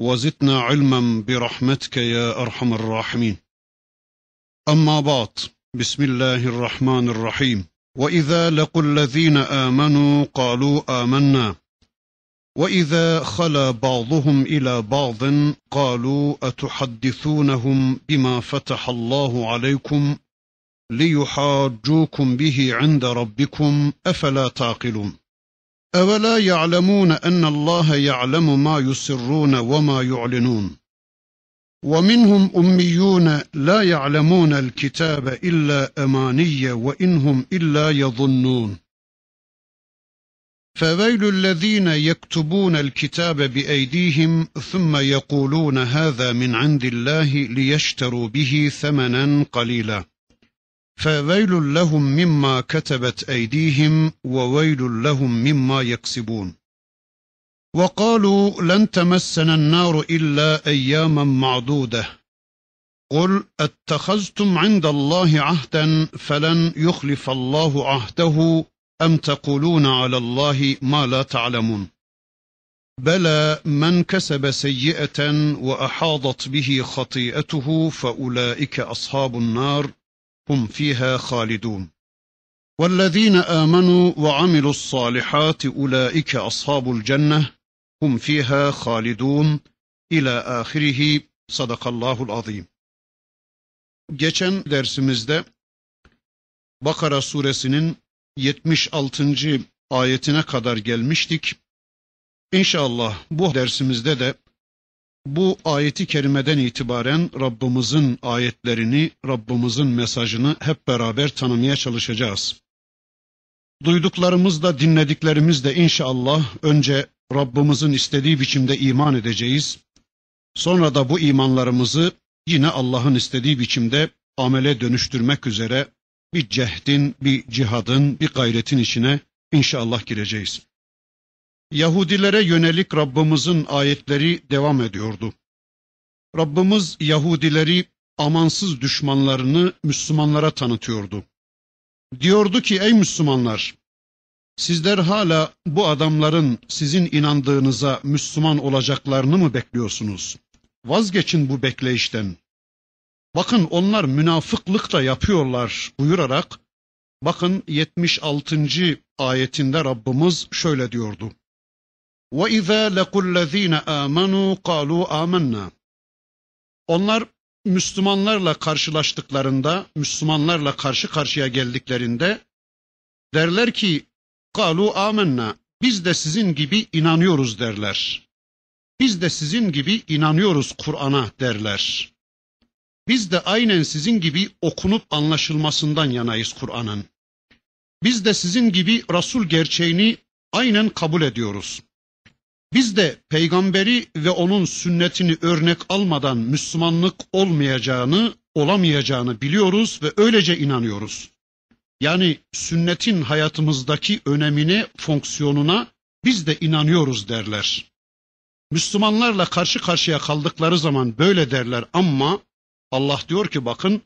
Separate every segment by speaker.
Speaker 1: وزدنا علما برحمتك يا أرحم الراحمين. أما بعد بسم الله الرحمن الرحيم. وإذا لقوا الذين آمنوا قالوا آمنا. وإذا خلا بعضهم إلى بعض قالوا أتحدثونهم بما فتح الله عليكم ليحاجوكم به عند ربكم أفلا تعقلون. أولا يعلمون أن الله يعلم ما يسرون وما يعلنون. ومنهم أميون لا يعلمون الكتاب إلا أماني وإنهم إلا يظنون. فويل الذين يكتبون الكتاب بأيديهم ثم يقولون هذا من عند الله ليشتروا به ثمنا قليلا. فويل لهم مما كتبت أيديهم وويل لهم مما يكسبون. وقالوا لن تمسنا النار إلا أياما معدودة. قل أتخذتم عند الله عهدا فلن يخلف الله عهده أم تقولون على الله ما لا تعلمون. بلى من كسب سيئة وأحاطت به خطيئته فأولئك أصحاب النار هم فيها خالدون والذين امنوا وعملوا الصالحات اولئك اصحاب الجنه هم فيها خالدون الى ahirihi sadakallahul azim. Geçen dersimizde Bakara suresinin 76. ayetine kadar gelmiştik. İnşallah bu dersimizde de bu ayeti kerimeden itibaren Rabbimizin ayetlerini, Rabbimizin mesajını hep beraber tanımaya çalışacağız. Duyduklarımızda, dinlediklerimizde inşallah önce Rabbimizin istediği biçimde iman edeceğiz. Sonra da bu imanlarımızı yine Allah'ın istediği biçimde amele dönüştürmek üzere bir cehdin, bir cihadın, bir gayretin içine inşallah gireceğiz. Yahudilere yönelik Rabbimizin ayetleri devam ediyordu. Rabbimiz Yahudileri amansız düşmanlarını Müslümanlara tanıtıyordu. Diyordu ki ey Müslümanlar sizler hala bu adamların sizin inandığınıza Müslüman olacaklarını mı bekliyorsunuz? Vazgeçin bu bekleyişten. Bakın onlar münafıklık da yapıyorlar buyurarak bakın 76. ayetinde Rabbimiz şöyle diyordu. وَإِذَا لَقُوا الَّذ۪ينَ آمَنُوا قَالُوا آمَنَّا Onlar Müslümanlarla karşılaştıklarında, Müslümanlarla karşı karşıya geldiklerinde derler ki قَالُوا آمَنَّا Biz de sizin gibi inanıyoruz derler. Biz de sizin gibi inanıyoruz Kur'an'a derler. Biz de aynen sizin gibi okunup anlaşılmasından yanayız Kur'an'ın. Biz de sizin gibi Resul gerçeğini aynen kabul ediyoruz. Biz de peygamberi ve onun sünnetini örnek almadan Müslümanlık olmayacağını, olamayacağını biliyoruz ve öylece inanıyoruz. Yani sünnetin hayatımızdaki önemine, fonksiyonuna biz de inanıyoruz derler. Müslümanlarla karşı karşıya kaldıkları zaman böyle derler ama Allah diyor ki bakın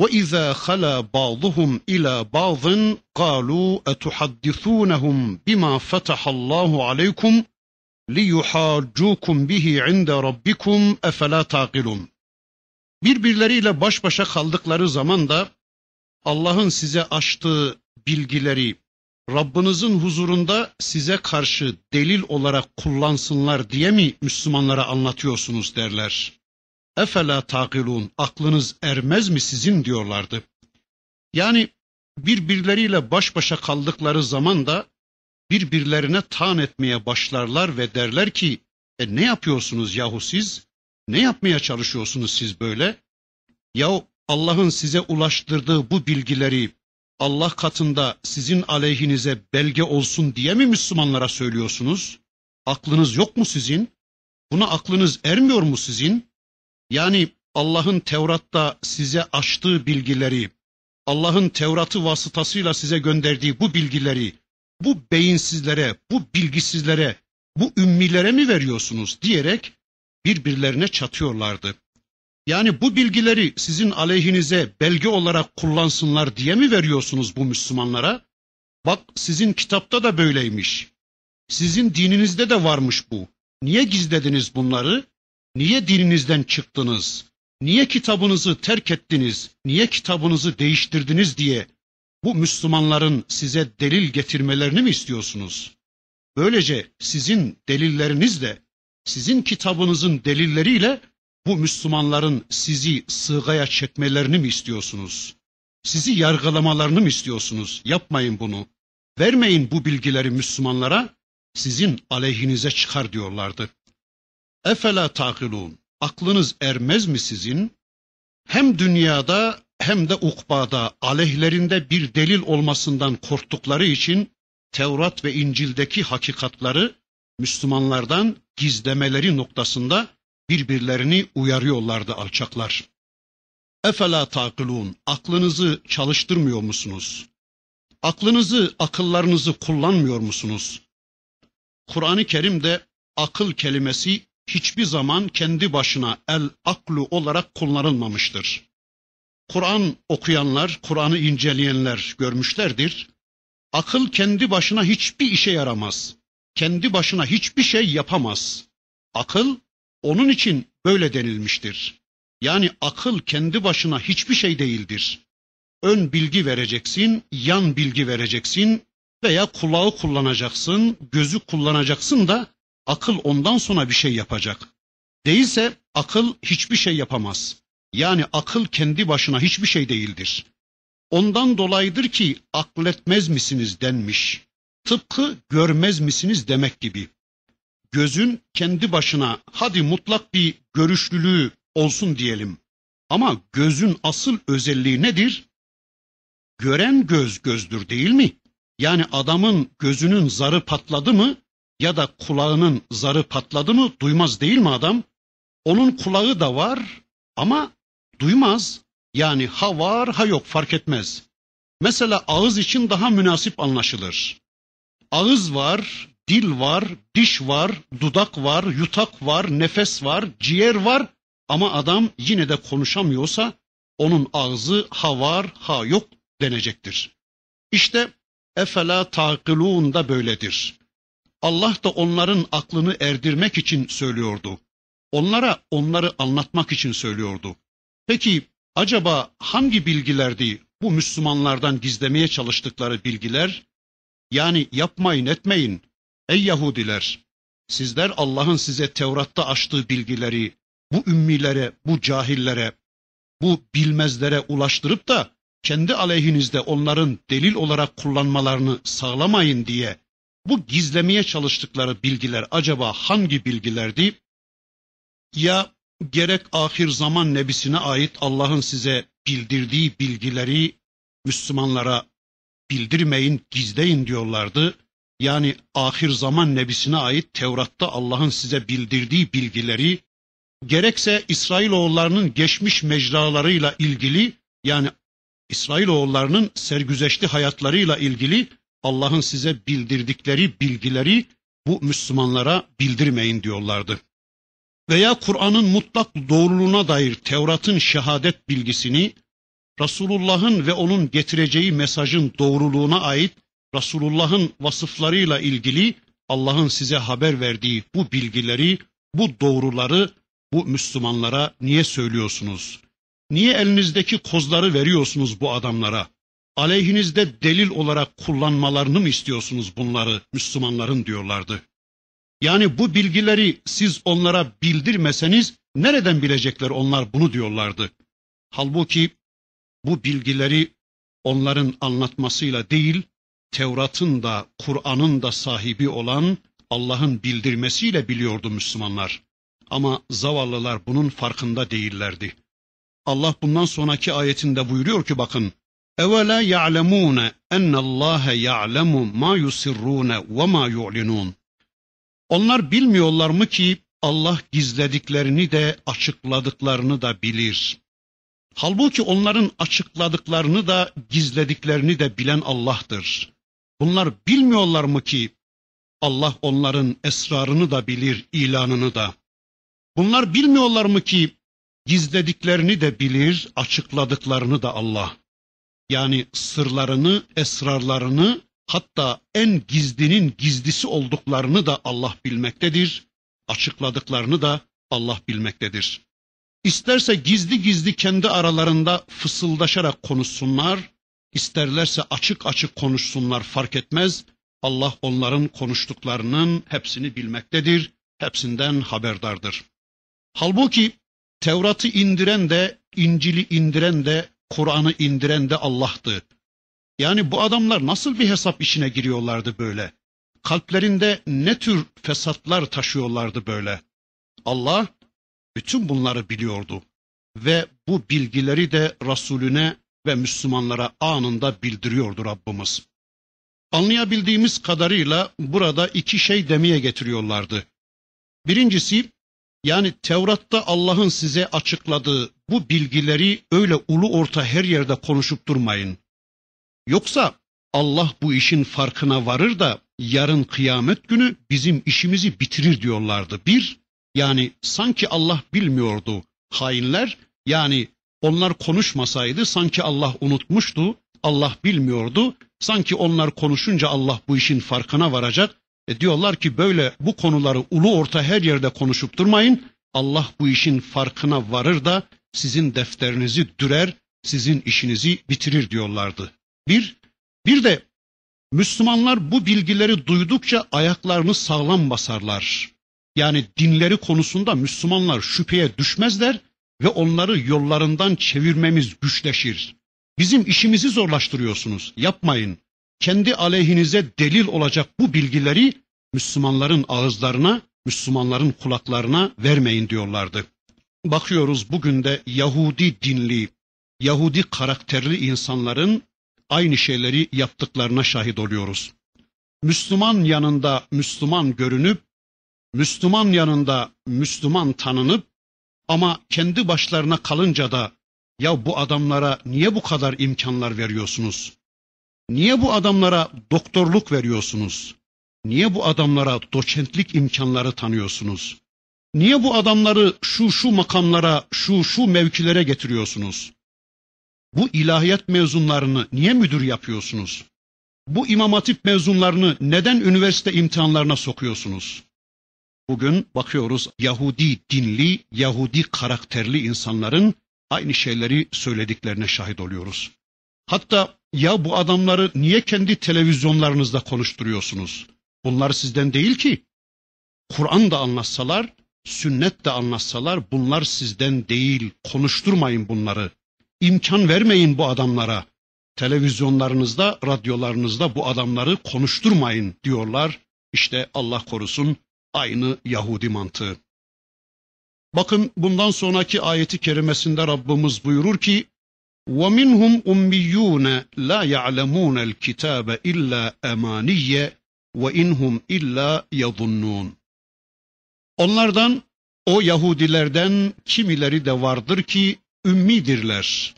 Speaker 1: وَإِذَا خَلَا بَعْضُهُمْ إِلَى بَعْضٍ قَالُوا أَتُحَدِّثُونَهُمْ بِمَا فَتَحَ اللّٰهُ عَلَيْكُمْ liyuhacukum bihi inde rabbikum efela taqilun. Birbirleriyle baş başa kaldıkları zaman da Allah'ın size açtığı bilgileri Rabbinizin huzurunda size karşı delil olarak kullansınlar diye mi Müslümanlara anlatıyorsunuz derler. Efela taqilun aklınız ermez mi sizin diyorlardı. Yani birbirleriyle baş başa kaldıkları zaman da birbirlerine tan etmeye başlarlar ve derler ki e ne yapıyorsunuz yahu siz? Ne yapmaya çalışıyorsunuz siz böyle? Yahu Allah'ın size ulaştırdığı bu bilgileri Allah katında sizin aleyhinize belge olsun diye mi Müslümanlara söylüyorsunuz? Aklınız yok mu sizin? Buna aklınız ermiyor mu sizin? Yani Allah'ın Tevrat'ta size açtığı bilgileri, Allah'ın Tevrat'ı vasıtasıyla size gönderdiği bu bilgileri, bu beyinsizlere, bu bilgisizlere, bu ümmilere mi veriyorsunuz diyerek birbirlerine çatıyorlardı. Yani bu bilgileri sizin aleyhinize belge olarak kullansınlar diye mi veriyorsunuz bu Müslümanlara? Bak sizin kitapta da böyleymiş. Sizin dininizde de varmış bu. Niye gizlediniz bunları? Niye dininizden çıktınız? Niye kitabınızı terk ettiniz? Niye kitabınızı değiştirdiniz diye bu Müslümanların size delil getirmelerini mi istiyorsunuz? Böylece sizin delillerinizle, sizin kitabınızın delilleriyle bu Müslümanların sizi sığgaya çekmelerini mi istiyorsunuz? Sizi yargılamalarını mı istiyorsunuz? Yapmayın bunu. Vermeyin bu bilgileri Müslümanlara, sizin aleyhinize çıkar diyorlardı. Efela takilun. Aklınız ermez mi sizin? Hem dünyada hem de ukbada aleyhlerinde bir delil olmasından korktukları için Tevrat ve İncil'deki hakikatları Müslümanlardan gizlemeleri noktasında birbirlerini uyarıyorlardı alçaklar. Efela takılun, aklınızı çalıştırmıyor musunuz? Aklınızı, akıllarınızı kullanmıyor musunuz? Kur'an-ı Kerim'de akıl kelimesi hiçbir zaman kendi başına el aklu olarak kullanılmamıştır. Kur'an okuyanlar, Kur'an'ı inceleyenler görmüşlerdir. Akıl kendi başına hiçbir işe yaramaz. Kendi başına hiçbir şey yapamaz. Akıl onun için böyle denilmiştir. Yani akıl kendi başına hiçbir şey değildir. Ön bilgi vereceksin, yan bilgi vereceksin veya kulağı kullanacaksın, gözü kullanacaksın da akıl ondan sonra bir şey yapacak. Değilse akıl hiçbir şey yapamaz. Yani akıl kendi başına hiçbir şey değildir. Ondan dolayıdır ki akletmez misiniz denmiş. Tıpkı görmez misiniz demek gibi. Gözün kendi başına hadi mutlak bir görüşlülüğü olsun diyelim. Ama gözün asıl özelliği nedir? Gören göz gözdür değil mi? Yani adamın gözünün zarı patladı mı ya da kulağının zarı patladı mı duymaz değil mi adam? Onun kulağı da var ama duymaz. Yani ha var ha yok fark etmez. Mesela ağız için daha münasip anlaşılır. Ağız var, dil var, diş var, dudak var, yutak var, nefes var, ciğer var ama adam yine de konuşamıyorsa onun ağzı ha var ha yok denecektir. İşte efela takilun da böyledir. Allah da onların aklını erdirmek için söylüyordu. Onlara onları anlatmak için söylüyordu. Peki acaba hangi bilgilerdi bu Müslümanlardan gizlemeye çalıştıkları bilgiler? Yani yapmayın etmeyin ey Yahudiler sizler Allah'ın size Tevrat'ta açtığı bilgileri bu ümmilere, bu cahillere, bu bilmezlere ulaştırıp da kendi aleyhinizde onların delil olarak kullanmalarını sağlamayın diye bu gizlemeye çalıştıkları bilgiler acaba hangi bilgilerdi? Ya gerek ahir zaman nebisine ait Allah'ın size bildirdiği bilgileri Müslümanlara bildirmeyin, gizleyin diyorlardı. Yani ahir zaman nebisine ait Tevrat'ta Allah'ın size bildirdiği bilgileri gerekse İsrailoğullarının geçmiş mecralarıyla ilgili yani İsrailoğullarının sergüzeşli hayatlarıyla ilgili Allah'ın size bildirdikleri bilgileri bu Müslümanlara bildirmeyin diyorlardı. Veya Kur'an'ın mutlak doğruluğuna dair Tevrat'ın şehadet bilgisini, Resulullah'ın ve onun getireceği mesajın doğruluğuna ait Resulullah'ın vasıflarıyla ilgili Allah'ın size haber verdiği bu bilgileri, bu doğruları bu Müslümanlara niye söylüyorsunuz? Niye elinizdeki kozları veriyorsunuz bu adamlara? Aleyhinizde delil olarak kullanmalarını mı istiyorsunuz bunları Müslümanların diyorlardı. Yani bu bilgileri siz onlara bildirmeseniz nereden bilecekler onlar bunu diyorlardı. Halbuki bu bilgileri onların anlatmasıyla değil, Tevrat'ın da Kur'an'ın da sahibi olan Allah'ın bildirmesiyle biliyordu Müslümanlar. Ama zavallılar bunun farkında değillerdi. Allah bundan sonraki ayetinde buyuruyor ki bakın Evela ya'lemune ennallâhe ya'lemu ma yusirrûne ve ma yu'linûn. Onlar bilmiyorlar mı ki Allah gizlediklerini de açıkladıklarını da bilir. Halbuki onların açıkladıklarını da gizlediklerini de bilen Allah'tır. Bunlar bilmiyorlar mı ki Allah onların esrarını da bilir, ilanını da. Bunlar bilmiyorlar mı ki gizlediklerini de bilir, açıkladıklarını da Allah. Yani sırlarını, esrarlarını, hatta en gizlinin gizlisi olduklarını da Allah bilmektedir. Açıkladıklarını da Allah bilmektedir. İsterse gizli gizli kendi aralarında fısıldaşarak konuşsunlar, isterlerse açık açık konuşsunlar fark etmez. Allah onların konuştuklarının hepsini bilmektedir, hepsinden haberdardır. Halbuki Tevrat'ı indiren de, İncil'i indiren de, Kur'an'ı indiren de Allah'tı. Yani bu adamlar nasıl bir hesap işine giriyorlardı böyle? Kalplerinde ne tür fesatlar taşıyorlardı böyle? Allah bütün bunları biliyordu ve bu bilgileri de Resulüne ve Müslümanlara anında bildiriyordu Rabbimiz. Anlayabildiğimiz kadarıyla burada iki şey demeye getiriyorlardı. Birincisi yani Tevrat'ta Allah'ın size açıkladığı bu bilgileri öyle ulu orta her yerde konuşup durmayın. Yoksa Allah bu işin farkına varır da yarın kıyamet günü bizim işimizi bitirir diyorlardı. Bir, yani sanki Allah bilmiyordu hainler. Yani onlar konuşmasaydı sanki Allah unutmuştu. Allah bilmiyordu. Sanki onlar konuşunca Allah bu işin farkına varacak. E diyorlar ki böyle bu konuları ulu orta her yerde konuşup durmayın. Allah bu işin farkına varır da sizin defterinizi dürer, sizin işinizi bitirir diyorlardı. Bir, bir de Müslümanlar bu bilgileri duydukça ayaklarını sağlam basarlar. Yani dinleri konusunda Müslümanlar şüpheye düşmezler ve onları yollarından çevirmemiz güçleşir. Bizim işimizi zorlaştırıyorsunuz. Yapmayın. Kendi aleyhinize delil olacak bu bilgileri Müslümanların ağızlarına, Müslümanların kulaklarına vermeyin diyorlardı. Bakıyoruz bugün de Yahudi dinli, Yahudi karakterli insanların aynı şeyleri yaptıklarına şahit oluyoruz. Müslüman yanında Müslüman görünüp, Müslüman yanında Müslüman tanınıp ama kendi başlarına kalınca da ya bu adamlara niye bu kadar imkanlar veriyorsunuz? Niye bu adamlara doktorluk veriyorsunuz? Niye bu adamlara doçentlik imkanları tanıyorsunuz? Niye bu adamları şu şu makamlara, şu şu mevkilere getiriyorsunuz? Bu ilahiyat mezunlarını niye müdür yapıyorsunuz? Bu imam hatip mezunlarını neden üniversite imtihanlarına sokuyorsunuz? Bugün bakıyoruz Yahudi dinli, Yahudi karakterli insanların aynı şeyleri söylediklerine şahit oluyoruz. Hatta ya bu adamları niye kendi televizyonlarınızda konuşturuyorsunuz? Bunlar sizden değil ki. Kur'an da anlatsalar, sünnet de anlatsalar bunlar sizden değil. Konuşturmayın bunları. İmkan vermeyin bu adamlara. Televizyonlarınızda, radyolarınızda bu adamları konuşturmayın diyorlar. İşte Allah korusun aynı Yahudi mantığı. Bakın bundan sonraki ayeti kerimesinde Rabbimiz buyurur ki وَمِنْهُمْ أُمِّيُّونَ لَا يَعْلَمُونَ الْكِتَابَ إِلَّا أَمَانِيَّ وَاِنْهُمْ illa يَظُنُّونَ Onlardan, o Yahudilerden kimileri de vardır ki ümmidirler.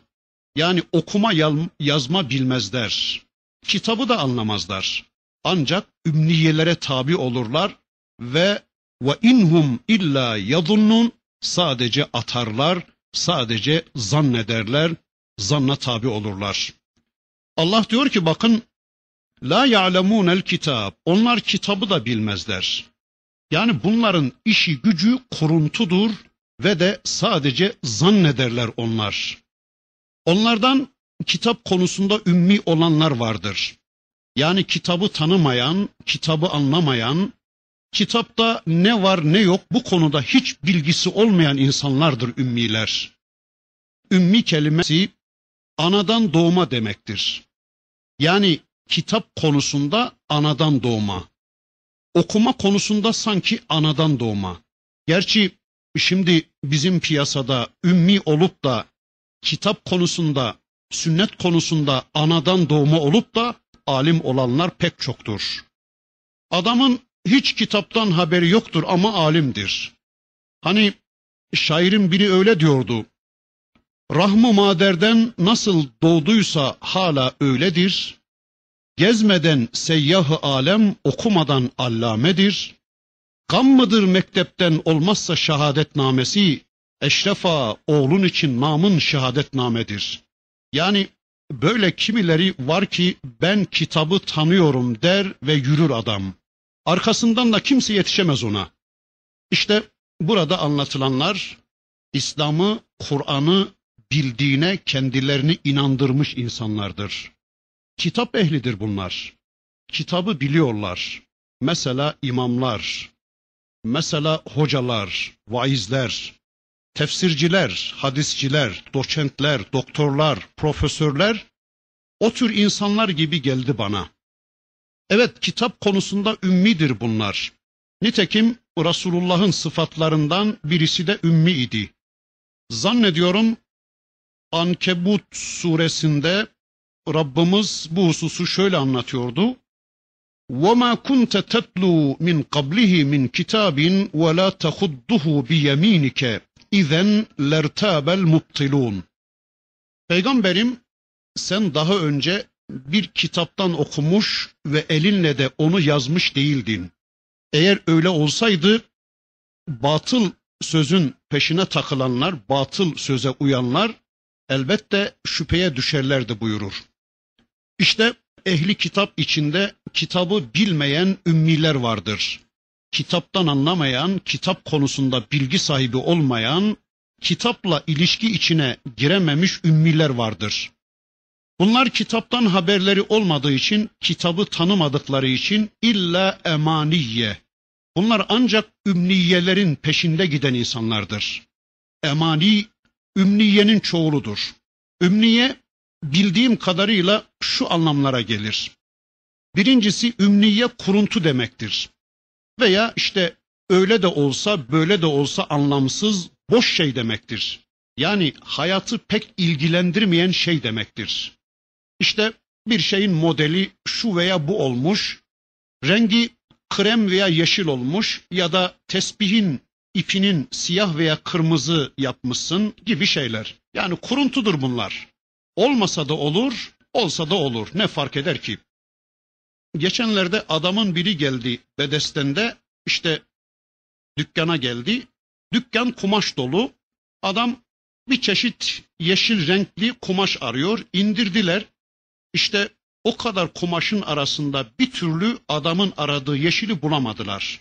Speaker 1: Yani okuma yazma bilmezler. Kitabı da anlamazlar. Ancak ümniyelere tabi olurlar ve ve inhum illa yazunnun sadece atarlar, sadece zannederler, zanna tabi olurlar. Allah diyor ki bakın La ya'lemunel kitab. Onlar kitabı da bilmezler. Yani bunların işi gücü kuruntudur ve de sadece zannederler onlar. Onlardan kitap konusunda ümmi olanlar vardır. Yani kitabı tanımayan, kitabı anlamayan, kitapta ne var ne yok bu konuda hiç bilgisi olmayan insanlardır ümmiler. Ümmi kelimesi anadan doğma demektir. Yani kitap konusunda anadan doğma. Okuma konusunda sanki anadan doğma. Gerçi şimdi bizim piyasada ümmi olup da kitap konusunda, sünnet konusunda anadan doğma olup da alim olanlar pek çoktur. Adamın hiç kitaptan haberi yoktur ama alimdir. Hani şairin biri öyle diyordu. Rahmı maderden nasıl doğduysa hala öyledir. Gezmeden seyyahı alem okumadan allamedir. Gam mıdır mektepten olmazsa şehadetnamesi, eşrefa oğlun için namın şehadetnamedir. Yani böyle kimileri var ki ben kitabı tanıyorum der ve yürür adam. Arkasından da kimse yetişemez ona. İşte burada anlatılanlar İslam'ı, Kur'an'ı bildiğine kendilerini inandırmış insanlardır. Kitap ehlidir bunlar. Kitabı biliyorlar. Mesela imamlar, mesela hocalar, vaizler, tefsirciler, hadisçiler, doçentler, doktorlar, profesörler o tür insanlar gibi geldi bana. Evet kitap konusunda ümmidir bunlar. Nitekim Resulullah'ın sıfatlarından birisi de ümmi idi. Zannediyorum Ankebut suresinde Rabbimiz bu hususu şöyle anlatıyordu. وَمَا كُنْتَ تَتْلُو مِنْ قَبْلِهِ مِنْ كِتَابٍ وَلَا تَخُدُّهُ بِيَم۪ينِكَ اِذَنْ لَرْتَابَ الْمُبْطِلُونَ Peygamberim sen daha önce bir kitaptan okumuş ve elinle de onu yazmış değildin. Eğer öyle olsaydı batıl sözün peşine takılanlar, batıl söze uyanlar elbette şüpheye düşerlerdi buyurur. İşte ehli kitap içinde kitabı bilmeyen ümmiler vardır. Kitaptan anlamayan, kitap konusunda bilgi sahibi olmayan, kitapla ilişki içine girememiş ümmiler vardır. Bunlar kitaptan haberleri olmadığı için, kitabı tanımadıkları için illa emaniye. Bunlar ancak ümniyelerin peşinde giden insanlardır. Emani, ümniyenin çoğuludur. Ümniye, bildiğim kadarıyla şu anlamlara gelir. Birincisi ümniye kuruntu demektir. Veya işte öyle de olsa böyle de olsa anlamsız boş şey demektir. Yani hayatı pek ilgilendirmeyen şey demektir. İşte bir şeyin modeli şu veya bu olmuş, rengi krem veya yeşil olmuş ya da tesbihin ipinin siyah veya kırmızı yapmışsın gibi şeyler. Yani kuruntudur bunlar. Olmasa da olur, olsa da olur. Ne fark eder ki? Geçenlerde adamın biri geldi Bedesten'de işte dükkana geldi. Dükkan kumaş dolu. Adam bir çeşit yeşil renkli kumaş arıyor. İndirdiler. İşte o kadar kumaşın arasında bir türlü adamın aradığı yeşili bulamadılar.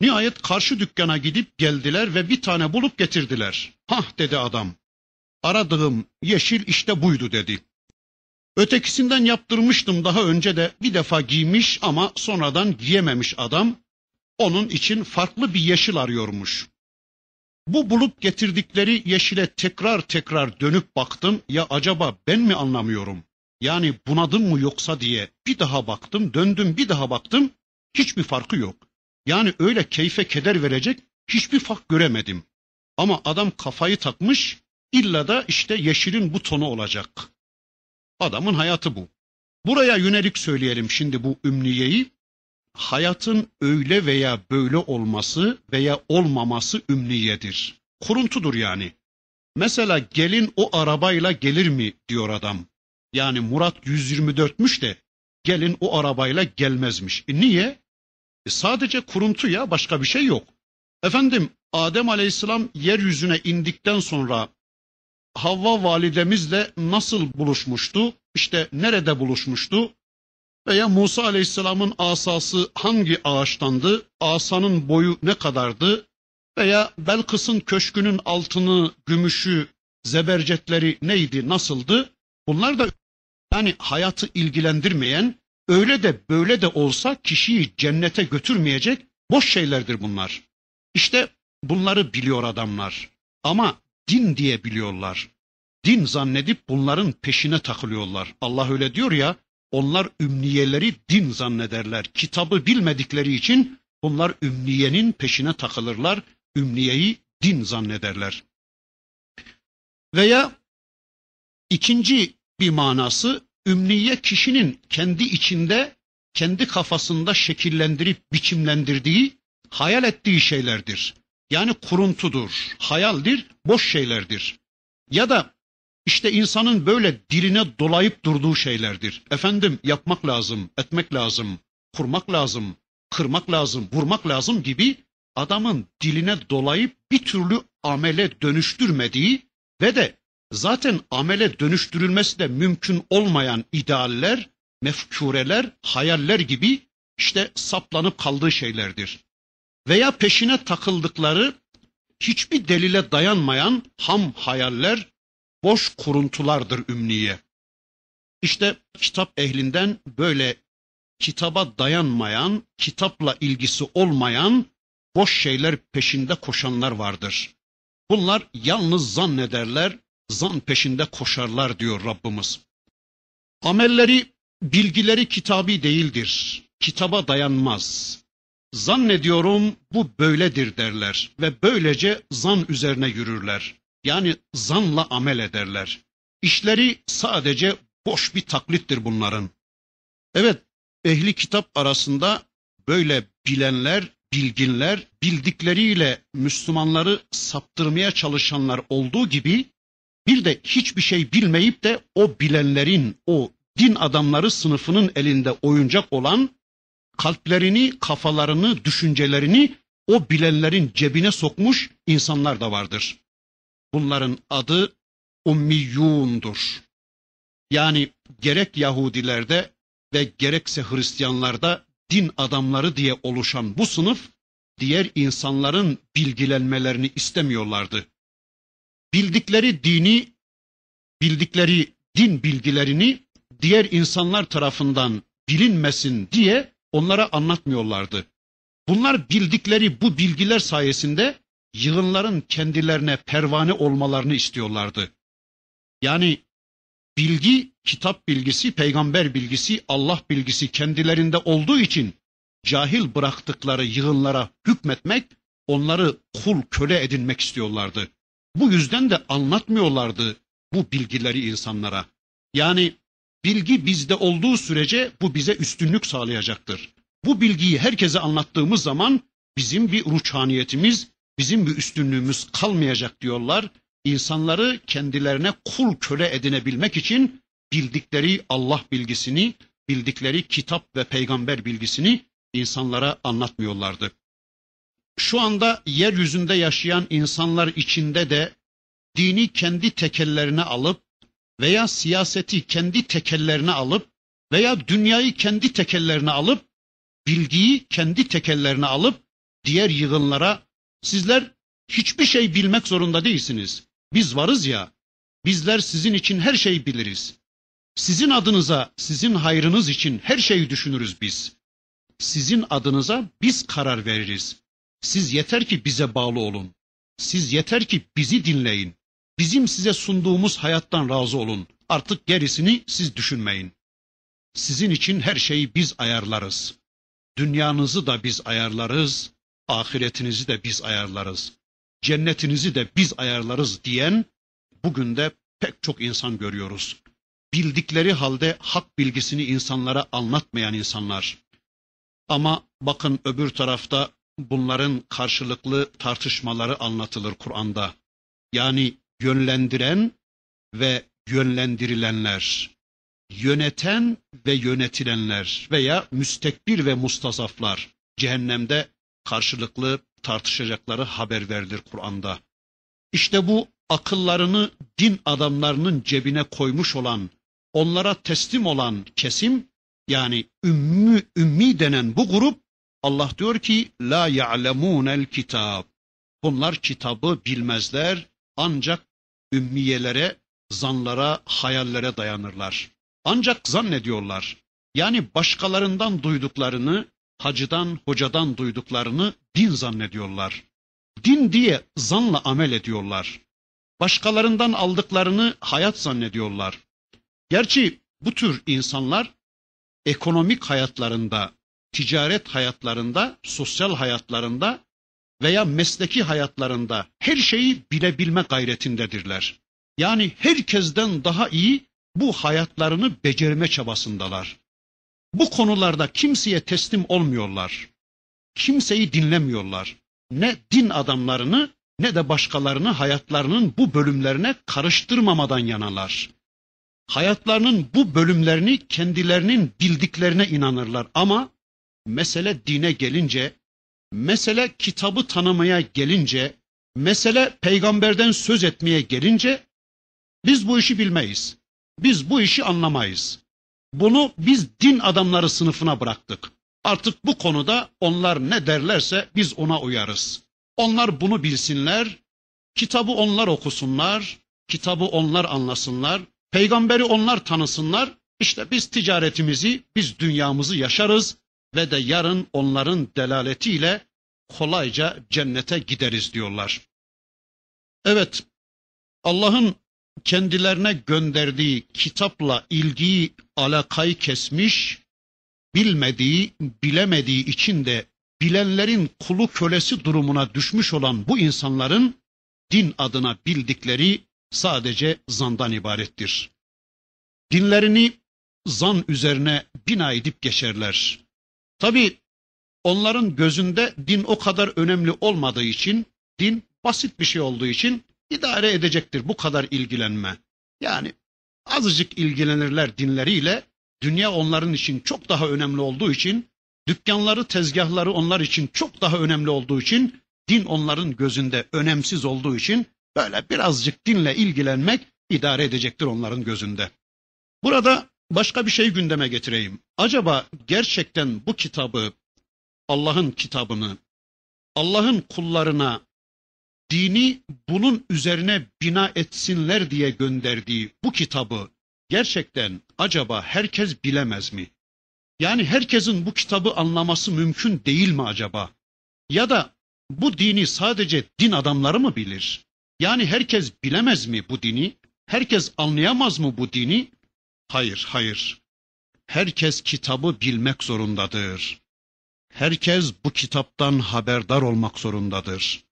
Speaker 1: Nihayet karşı dükkana gidip geldiler ve bir tane bulup getirdiler. Hah dedi adam. Aradığım yeşil işte buydu dedi. Ötekisinden yaptırmıştım daha önce de bir defa giymiş ama sonradan giyememiş adam. Onun için farklı bir yeşil arıyormuş. Bu bulup getirdikleri yeşile tekrar tekrar dönüp baktım. Ya acaba ben mi anlamıyorum? Yani bunadım mı yoksa diye bir daha baktım, döndüm bir daha baktım. Hiçbir farkı yok. Yani öyle keyfe keder verecek hiçbir fark göremedim. Ama adam kafayı takmış, illa da işte yeşilin bu tonu olacak. Adamın hayatı bu. Buraya yönelik söyleyelim şimdi bu ümniyeyi. Hayatın öyle veya böyle olması veya olmaması ümniyedir. Kuruntudur yani. Mesela gelin o arabayla gelir mi diyor adam. Yani Murat 124'müş de gelin o arabayla gelmezmiş. E niye? E sadece kuruntu ya başka bir şey yok. Efendim Adem Aleyhisselam yeryüzüne indikten sonra Havva validemizle nasıl buluşmuştu? İşte nerede buluşmuştu? Veya Musa Aleyhisselam'ın asası hangi ağaçtandı? Asanın boyu ne kadardı? Veya Belkıs'ın köşkünün altını, gümüşü, zebercetleri neydi, nasıldı? Bunlar da yani hayatı ilgilendirmeyen, öyle de böyle de olsa kişiyi cennete götürmeyecek boş şeylerdir bunlar. İşte bunları biliyor adamlar. Ama din diye biliyorlar. Din zannedip bunların peşine takılıyorlar. Allah öyle diyor ya, onlar ümniyeleri din zannederler. Kitabı bilmedikleri için bunlar ümniyenin peşine takılırlar. Ümniyeyi din zannederler. Veya ikinci bir manası ümniye kişinin kendi içinde, kendi kafasında şekillendirip biçimlendirdiği, hayal ettiği şeylerdir. Yani kuruntudur, hayaldir, boş şeylerdir. Ya da işte insanın böyle diline dolayıp durduğu şeylerdir. Efendim yapmak lazım, etmek lazım, kurmak lazım, kırmak lazım, vurmak lazım gibi adamın diline dolayıp bir türlü amele dönüştürmediği ve de zaten amele dönüştürülmesi de mümkün olmayan idealler, mefkureler, hayaller gibi işte saplanıp kaldığı şeylerdir. Veya peşine takıldıkları hiçbir delile dayanmayan ham hayaller, boş kuruntulardır ümniye. İşte kitap ehlinden böyle kitaba dayanmayan, kitapla ilgisi olmayan boş şeyler peşinde koşanlar vardır. Bunlar yalnız zannederler, zan peşinde koşarlar diyor Rabbimiz. Amelleri, bilgileri kitabi değildir. Kitaba dayanmaz. Zannediyorum bu böyledir derler ve böylece zan üzerine yürürler. Yani zanla amel ederler. İşleri sadece boş bir taklittir bunların. Evet, ehli kitap arasında böyle bilenler, bilginler, bildikleriyle Müslümanları saptırmaya çalışanlar olduğu gibi bir de hiçbir şey bilmeyip de o bilenlerin, o din adamları sınıfının elinde oyuncak olan kalplerini, kafalarını, düşüncelerini o bilenlerin cebine sokmuş insanlar da vardır. Bunların adı ummiyundur. Yani gerek Yahudilerde ve gerekse Hristiyanlarda din adamları diye oluşan bu sınıf diğer insanların bilgilenmelerini istemiyorlardı. Bildikleri dini, bildikleri din bilgilerini diğer insanlar tarafından bilinmesin diye onlara anlatmıyorlardı. Bunlar bildikleri bu bilgiler sayesinde yığınların kendilerine pervane olmalarını istiyorlardı. Yani bilgi, kitap bilgisi, peygamber bilgisi, Allah bilgisi kendilerinde olduğu için cahil bıraktıkları yığınlara hükmetmek, onları kul köle edinmek istiyorlardı. Bu yüzden de anlatmıyorlardı bu bilgileri insanlara. Yani bilgi bizde olduğu sürece bu bize üstünlük sağlayacaktır. Bu bilgiyi herkese anlattığımız zaman bizim bir ruçhaniyetimiz, bizim bir üstünlüğümüz kalmayacak diyorlar. İnsanları kendilerine kul köle edinebilmek için bildikleri Allah bilgisini, bildikleri kitap ve peygamber bilgisini insanlara anlatmıyorlardı. Şu anda yeryüzünde yaşayan insanlar içinde de dini kendi tekellerine alıp veya siyaseti kendi tekellerine alıp veya dünyayı kendi tekellerine alıp bilgiyi kendi tekellerine alıp diğer yığınlara sizler hiçbir şey bilmek zorunda değilsiniz. Biz varız ya. Bizler sizin için her şeyi biliriz. Sizin adınıza, sizin hayrınız için her şeyi düşünürüz biz. Sizin adınıza biz karar veririz. Siz yeter ki bize bağlı olun. Siz yeter ki bizi dinleyin. Bizim size sunduğumuz hayattan razı olun. Artık gerisini siz düşünmeyin. Sizin için her şeyi biz ayarlarız. Dünyanızı da biz ayarlarız, ahiretinizi de biz ayarlarız. Cennetinizi de biz ayarlarız diyen bugün de pek çok insan görüyoruz. Bildikleri halde hak bilgisini insanlara anlatmayan insanlar. Ama bakın öbür tarafta bunların karşılıklı tartışmaları anlatılır Kur'an'da. Yani yönlendiren ve yönlendirilenler, yöneten ve yönetilenler veya müstekbir ve mustazaflar cehennemde karşılıklı tartışacakları haber verilir Kur'an'da. İşte bu akıllarını din adamlarının cebine koymuş olan, onlara teslim olan kesim yani ümmü ümmi denen bu grup Allah diyor ki la ya'lemunel kitab. Bunlar kitabı bilmezler ancak ümmiyelere, zanlara, hayallere dayanırlar. Ancak zannediyorlar. Yani başkalarından duyduklarını, hacıdan, hocadan duyduklarını din zannediyorlar. Din diye zanla amel ediyorlar. Başkalarından aldıklarını hayat zannediyorlar. Gerçi bu tür insanlar ekonomik hayatlarında, ticaret hayatlarında, sosyal hayatlarında veya mesleki hayatlarında her şeyi bilebilme gayretindedirler. Yani herkesten daha iyi bu hayatlarını becerme çabasındalar. Bu konularda kimseye teslim olmuyorlar. Kimseyi dinlemiyorlar. ne din adamlarını ne de başkalarını hayatlarının bu bölümlerine karıştırmamadan yanalar. Hayatlarının bu bölümlerini kendilerinin bildiklerine inanırlar ama mesele dine gelince, mesele kitabı tanımaya gelince, mesele peygamberden söz etmeye gelince biz bu işi bilmeyiz. Biz bu işi anlamayız. Bunu biz din adamları sınıfına bıraktık. Artık bu konuda onlar ne derlerse biz ona uyarız. Onlar bunu bilsinler, kitabı onlar okusunlar, kitabı onlar anlasınlar, peygamberi onlar tanısınlar. İşte biz ticaretimizi, biz dünyamızı yaşarız ve de yarın onların delaletiyle kolayca cennete gideriz diyorlar. Evet, Allah'ın kendilerine gönderdiği kitapla ilgiyi, alakayı kesmiş, bilmediği, bilemediği için de bilenlerin kulu kölesi durumuna düşmüş olan bu insanların din adına bildikleri sadece zandan ibarettir. Dinlerini zan üzerine bina edip geçerler. Tabi onların gözünde din o kadar önemli olmadığı için, din basit bir şey olduğu için idare edecektir bu kadar ilgilenme. Yani azıcık ilgilenirler dinleriyle, dünya onların için çok daha önemli olduğu için, dükkanları, tezgahları onlar için çok daha önemli olduğu için, din onların gözünde önemsiz olduğu için böyle birazcık dinle ilgilenmek idare edecektir onların gözünde. Burada başka bir şey gündeme getireyim. Acaba gerçekten bu kitabı, Allah'ın kitabını, Allah'ın kullarına dini bunun üzerine bina etsinler diye gönderdiği bu kitabı gerçekten acaba herkes bilemez mi? Yani herkesin bu kitabı anlaması mümkün değil mi acaba? Ya da bu dini sadece din adamları mı bilir? Yani herkes bilemez mi bu dini? Herkes anlayamaz mı bu dini? Hayır, hayır. Herkes kitabı bilmek zorundadır. Herkes bu kitaptan haberdar olmak zorundadır.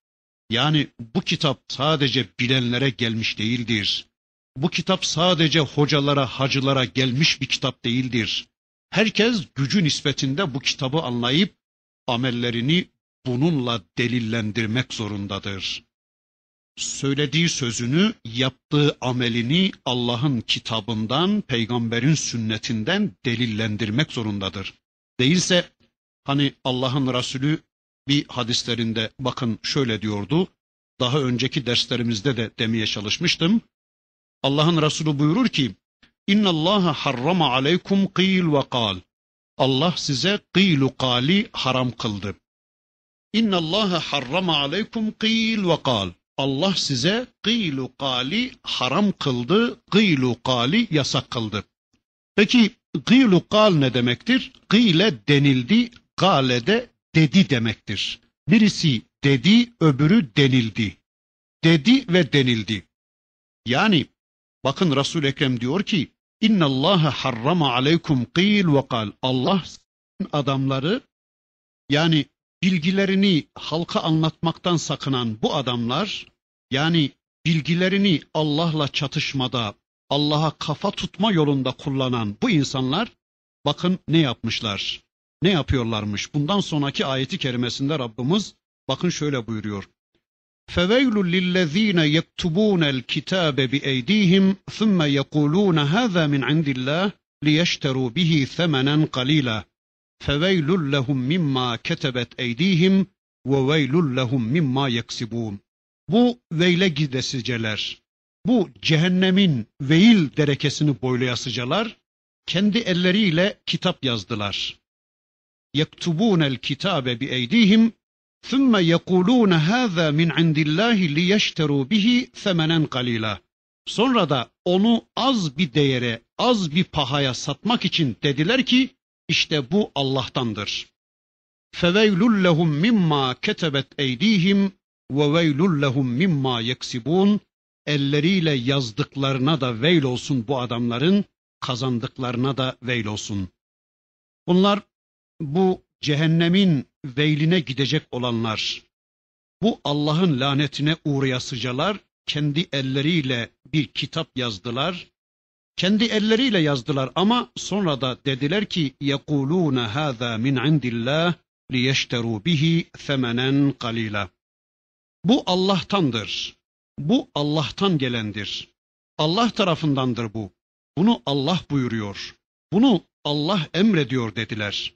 Speaker 1: Yani bu kitap sadece bilenlere gelmiş değildir. Bu kitap sadece hocalara, hacılara gelmiş bir kitap değildir. Herkes gücü nispetinde bu kitabı anlayıp amellerini bununla delillendirmek zorundadır. Söylediği sözünü, yaptığı amelini Allah'ın kitabından, peygamberin sünnetinden delillendirmek zorundadır. Değilse hani Allah'ın Resulü bir hadislerinde bakın şöyle diyordu. Daha önceki derslerimizde de demeye çalışmıştım. Allah'ın Resulü buyurur ki: İnna Allah harrama aleykum qil ve kal. Allah size kıylu kali haram kıldı. İnna Allah harrama aleykum qil ve kal. Allah size kıylu kali haram kıldı, kıylu kali yasak kıldı. Peki kıylu kal ne demektir? Kıyle denildi, kale de dedi demektir. Birisi dedi, öbürü denildi. Dedi ve denildi. Yani bakın Resul Ekrem diyor ki İnna Allah harrama aleykum qil ve kal. Allah adamları yani bilgilerini halka anlatmaktan sakınan bu adamlar yani bilgilerini Allah'la çatışmada, Allah'a kafa tutma yolunda kullanan bu insanlar bakın ne yapmışlar? Ne yapıyorlarmış? Bundan sonraki ayeti kerimesinde Rabbimiz bakın şöyle buyuruyor. فَوَيْلٌ لِلَّذ۪ينَ يَكْتُبُونَ الْكِتَابَ بِاَيْد۪يهِمْ ثُمَّ يَقُولُونَ هَذَا مِنْ عِنْدِ اللّٰهِ لِيَشْتَرُوا بِهِ ثَمَنًا قَلِيلًا فَوَيْلٌ لَهُمْ مِمَّا كَتَبَتْ اَيْد۪يهِمْ وَوَيْلٌ لَهُمْ مِمَّا يَكْسِبُونَ Bu veyle gidesiceler, bu cehennemin veil derekesini boylayasıcalar, kendi elleriyle kitap yazdılar. يكتبون الكتاب بأيديهم ثم يقولون هذا من عند الله ليشتروا به ثمنا قليلا. Sonra da onu az bir değere, az bir pahaya satmak için dediler ki işte bu Allah'tandır. فَوَيْلُ لَهُمْ مِمَّا كَتَبَتْ اَيْد۪يهِمْ وَوَيْلُ لَهُمْ مِمَّا يَكْسِبُونَ Elleriyle yazdıklarına da veil olsun bu adamların, kazandıklarına da veil olsun. Bunlar bu cehennemin veyline gidecek olanlar, bu Allah'ın lanetine uğrayasıcalar kendi elleriyle bir kitap yazdılar. Kendi elleriyle yazdılar ama sonra da dediler ki yekuluna hâzâ min indillah لِيَشْتَرُوا بِهِ ثَمَنًا قَلِيلًا Bu Allah'tandır. Bu Allah'tan gelendir. Allah tarafındandır bu. Bunu Allah buyuruyor. Bunu Allah emrediyor dediler.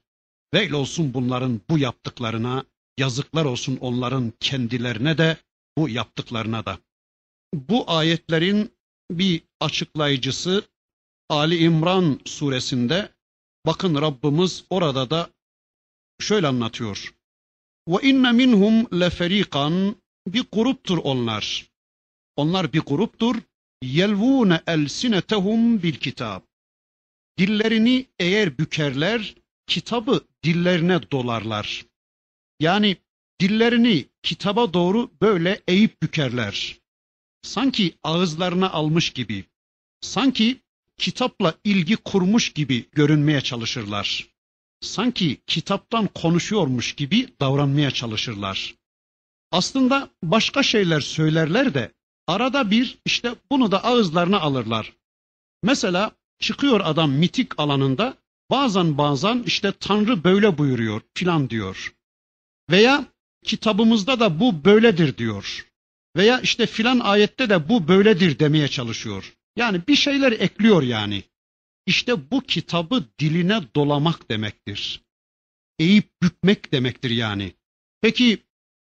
Speaker 1: Veil olsun bunların bu yaptıklarına, yazıklar olsun onların kendilerine de, bu yaptıklarına da. Bu ayetlerin bir açıklayıcısı Ali İmran suresinde bakın Rabbimiz orada da şöyle anlatıyor. Ve inne minhum leferikan bir gruptur onlar. Onlar bir gruptur. Yelvune elsinetehum bil kitab. Dillerini eğer bükerler, kitabı dillerine dolarlar. Yani dillerini kitaba doğru böyle eğip bükerler. Sanki ağızlarına almış gibi, sanki kitapla ilgi kurmuş gibi görünmeye çalışırlar. Sanki kitaptan konuşuyormuş gibi davranmaya çalışırlar. Aslında başka şeyler söylerler de arada bir işte bunu da ağızlarına alırlar. Mesela çıkıyor adam mitik alanında bazen bazen işte Tanrı böyle buyuruyor filan diyor. Veya kitabımızda da bu böyledir diyor. Veya işte filan ayette de bu böyledir demeye çalışıyor. Yani bir şeyler ekliyor yani. İşte bu kitabı diline dolamak demektir. Eğip bükmek demektir yani. Peki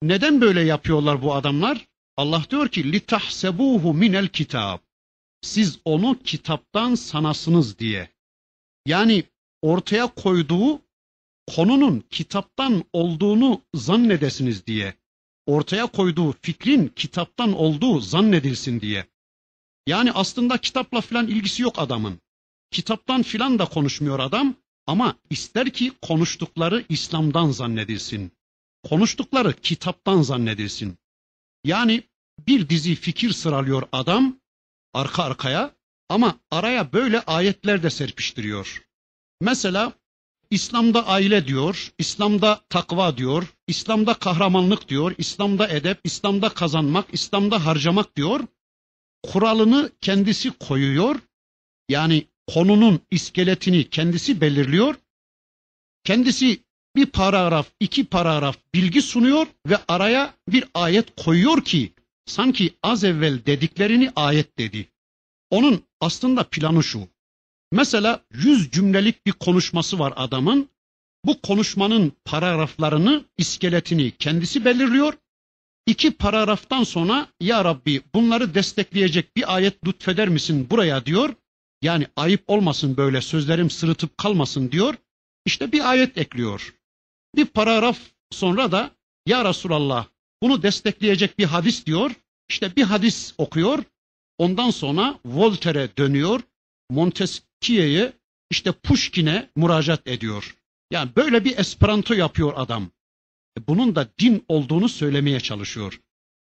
Speaker 1: neden böyle yapıyorlar bu adamlar? Allah diyor ki litahsebuhu minel kitab. Siz onu kitaptan sanasınız diye. Yani ortaya koyduğu konunun kitaptan olduğunu zannedesiniz diye. Ortaya koyduğu fikrin kitaptan olduğu zannedilsin diye. Yani aslında kitapla filan ilgisi yok adamın. Kitaptan filan da konuşmuyor adam ama ister ki konuştukları İslam'dan zannedilsin. Konuştukları kitaptan zannedilsin. Yani bir dizi fikir sıralıyor adam arka arkaya ama araya böyle ayetler de serpiştiriyor. Mesela İslam'da aile diyor, İslam'da takva diyor, İslam'da kahramanlık diyor, İslam'da edep, İslam'da kazanmak, İslam'da harcamak diyor. Kuralını kendisi koyuyor. Yani konunun iskeletini kendisi belirliyor. Kendisi bir paragraf, iki paragraf bilgi sunuyor ve araya bir ayet koyuyor ki sanki az evvel dediklerini ayet dedi. Onun aslında planı şu. Mesela yüz cümlelik bir konuşması var adamın. Bu konuşmanın paragraflarını, iskeletini kendisi belirliyor. İki paragraftan sonra ya Rabbi bunları destekleyecek bir ayet lütfeder misin buraya diyor. Yani ayıp olmasın böyle sözlerim sırıtıp kalmasın diyor. İşte bir ayet ekliyor. Bir paragraf sonra da ya Resulallah bunu destekleyecek bir hadis diyor. İşte bir hadis okuyor. Ondan sonra Voltaire'e dönüyor. Montesquieu'ye işte Pushkin'e müracaat ediyor. Yani böyle bir esperanto yapıyor adam. E, bunun da din olduğunu söylemeye çalışıyor.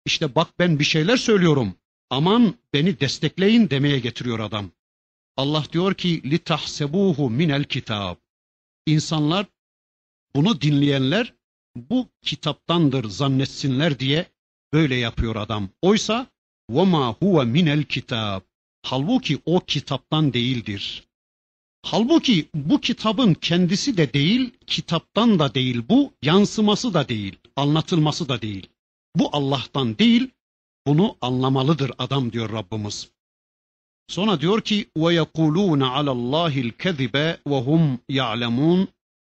Speaker 1: İşte bak ben bir şeyler söylüyorum. Aman beni destekleyin demeye getiriyor adam. Allah diyor ki litahsebuhu minel kitab. İnsanlar bunu dinleyenler bu kitaptandır zannetsinler diye böyle yapıyor adam. Oysa وَمَا هُوَ minel kitab. Halbuki o kitaptan değildir. Halbuki bu kitabın kendisi de değil, kitaptan da değil bu, yansıması da değil, anlatılması da değil. Bu Allah'tan değil, bunu anlamalıdır adam diyor Rabbimiz. Sonra diyor ki ve yekulun alallahi'l kezibe ve hum ya'lemun.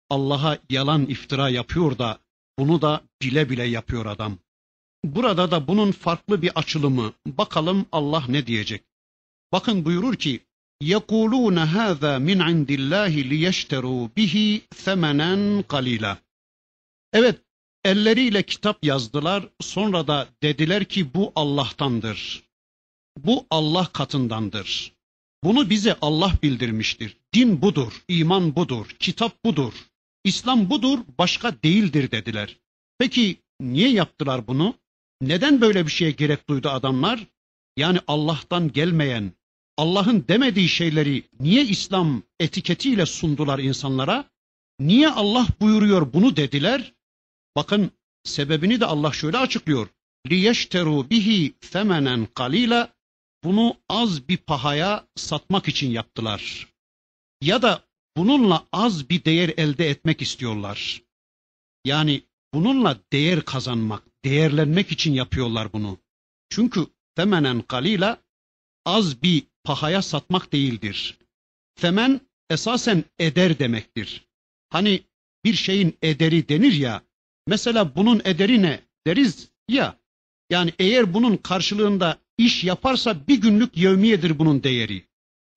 Speaker 1: Allah'a yalan iftira yapıyor da bunu da bile bile yapıyor adam. Burada da bunun farklı bir açılımı. Bakalım Allah ne diyecek. Bakın buyurur ki يَقُولُونَ هَذَا مِنْ عِنْدِ اللّٰهِ لِيَشْتَرُوا بِهِ ثَمَنًا قَلِيلًا Evet, elleriyle kitap yazdılar, sonra da dediler ki bu Allah'tandır. Bu Allah katındandır. Bunu bize Allah bildirmiştir. Din budur, iman budur, kitap budur, İslam budur, başka değildir dediler. Peki niye yaptılar bunu? Neden böyle bir şeye gerek duydu adamlar? Yani Allah'tan gelmeyen, Allah'ın demediği şeyleri niye İslam etiketiyle sundular insanlara? Niye Allah buyuruyor bunu dediler? Bakın sebebini de Allah şöyle açıklıyor. لِيَشْتَرُوا bihi ثَمَنًا قَلِيلًا Bunu az bir pahaya satmak için yaptılar. Ya da bununla az bir değer elde etmek istiyorlar. Yani bununla değer kazanmak, değerlenmek için yapıyorlar bunu. Çünkü femenen kalila az bir pahaya satmak değildir. Femen esasen eder demektir. Hani bir şeyin ederi denir ya, mesela bunun ederi ne deriz ya, yani eğer bunun karşılığında iş yaparsa bir günlük yevmiyedir bunun değeri.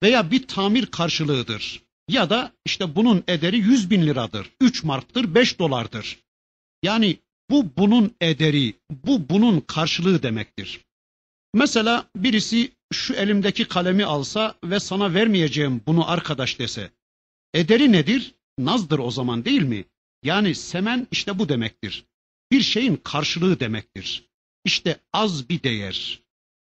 Speaker 1: Veya bir tamir karşılığıdır. Ya da işte bunun ederi 100 bin liradır, 3 marktır, 5 dolardır. Yani bu bunun ederi, bu bunun karşılığı demektir. Mesela birisi şu elimdeki kalemi alsa ve sana vermeyeceğim bunu arkadaş dese. Ederi nedir? Nazdır o zaman değil mi? Yani semen işte bu demektir. Bir şeyin karşılığı demektir. İşte az bir değer.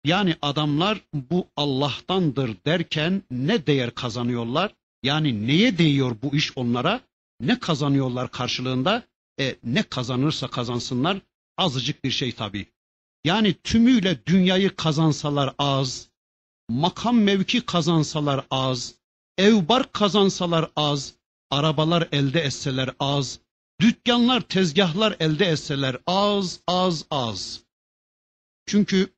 Speaker 1: Yani adamlar bu Allah'tandır derken ne değer kazanıyorlar? Yani neye değiyor bu iş onlara? Ne kazanıyorlar karşılığında? E ne kazanırsa kazansınlar azıcık bir şey tabii. Yani tümüyle dünyayı kazansalar az, makam mevki kazansalar az, evbar kazansalar az, arabalar elde etseler az, dükkanlar, tezgahlar elde etseler az, az, az. Çünkü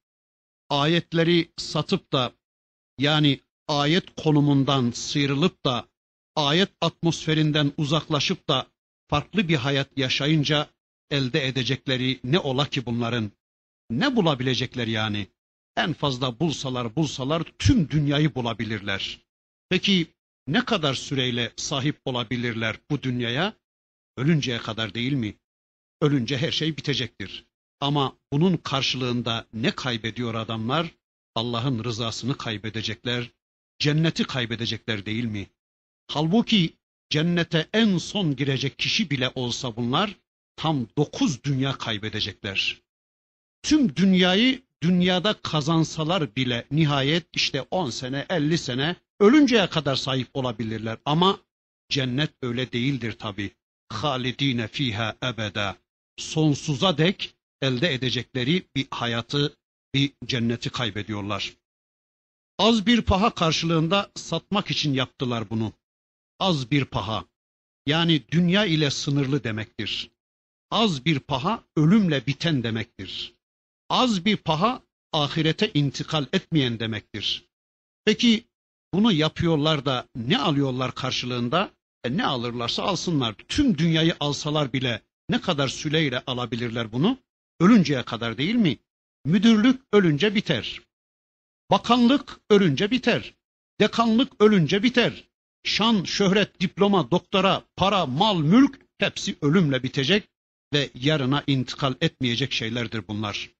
Speaker 1: ayetleri satıp da yani ayet konumundan sıyrılıp da ayet atmosferinden uzaklaşıp da farklı bir hayat yaşayınca elde edecekleri ne ola ki bunların? Ne bulabilecekler yani? En fazla bulsalar bulsalar tüm dünyayı bulabilirler. Peki ne kadar süreyle sahip olabilirler bu dünyaya? Ölünceye kadar değil mi? Ölünce her şey bitecektir. Ama bunun karşılığında ne kaybediyor adamlar? Allah'ın rızasını kaybedecekler, cenneti kaybedecekler değil mi? Halbuki cennete en son girecek kişi bile olsa bunlar tam dokuz dünya kaybedecekler. Tüm dünyayı dünyada kazansalar bile nihayet işte on sene, elli sene ölünceye kadar sahip olabilirler. Ama cennet öyle değildir tabi. Halidine fiha ebeda. Sonsuza dek elde edecekleri bir hayatı, bir cenneti kaybediyorlar. Az bir paha karşılığında satmak için yaptılar bunu. Az bir paha. Yani dünya ile sınırlı demektir. Az bir paha ölümle biten demektir. Az bir paha ahirete intikal etmeyen demektir. Peki bunu yapıyorlar da ne alıyorlar karşılığında? E ne alırlarsa alsınlar. Tüm dünyayı alsalar bile ne kadar süreyle alabilirler bunu? Ölünceye kadar değil mi? Müdürlük ölünce biter. Bakanlık ölünce biter. Dekanlık ölünce biter. Şan, şöhret, diploma, doktora, para, mal, mülk hepsi ölümle bitecek ve yarına intikal etmeyecek şeylerdir bunlar.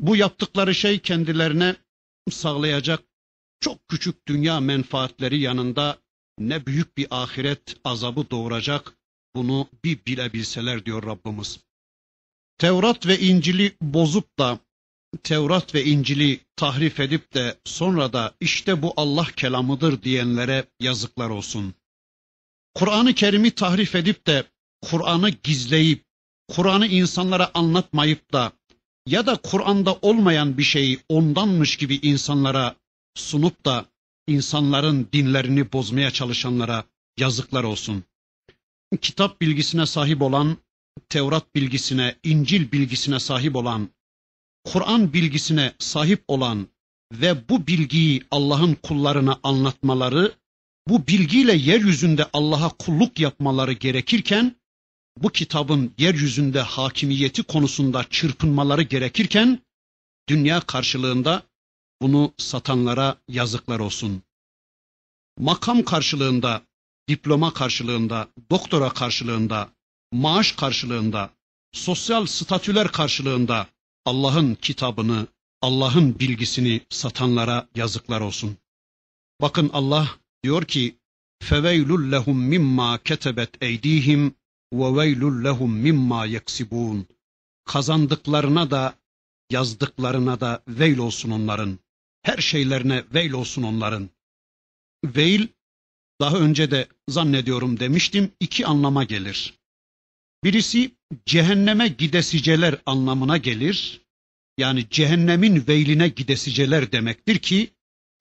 Speaker 1: Bu yaptıkları şey kendilerine sağlayacak çok küçük dünya menfaatleri yanında ne büyük bir ahiret azabı doğuracak bunu bir bilebilseler diyor Rabbimiz. Tevrat ve İncil'i bozup da Tevrat ve İncil'i tahrif edip de sonra da işte bu Allah kelamıdır diyenlere yazıklar olsun. Kur'an-ı Kerim'i tahrif edip de Kur'an'ı gizleyip Kur'an'ı insanlara anlatmayıp da ya da Kur'an'da olmayan bir şeyi ondanmış gibi insanlara sunup da insanların dinlerini bozmaya çalışanlara yazıklar olsun. Kitap bilgisine sahip olan, Tevrat bilgisine, İncil bilgisine sahip olan, Kur'an bilgisine sahip olan ve bu bilgiyi Allah'ın kullarına anlatmaları, bu bilgiyle yeryüzünde Allah'a kulluk yapmaları gerekirken, bu kitabın yeryüzünde hakimiyeti konusunda çırpınmaları gerekirken, dünya karşılığında bunu satanlara yazıklar olsun. Makam karşılığında, diploma karşılığında, doktora karşılığında, maaş karşılığında, sosyal statüler karşılığında Allah'ın kitabını, Allah'ın bilgisini satanlara yazıklar olsun. Bakın Allah diyor ki: "Feveylul lehum mimma ketebet eydihim veylul lehum mimma yeksibun." Kazandıklarına da yazdıklarına da veil olsun onların. Her şeylerine veil olsun onların. Veil daha önce de zannediyorum demiştim iki anlama gelir. Birisi cehenneme gidesiceler anlamına gelir. Yani cehennemin veyline gidesiceler demektir ki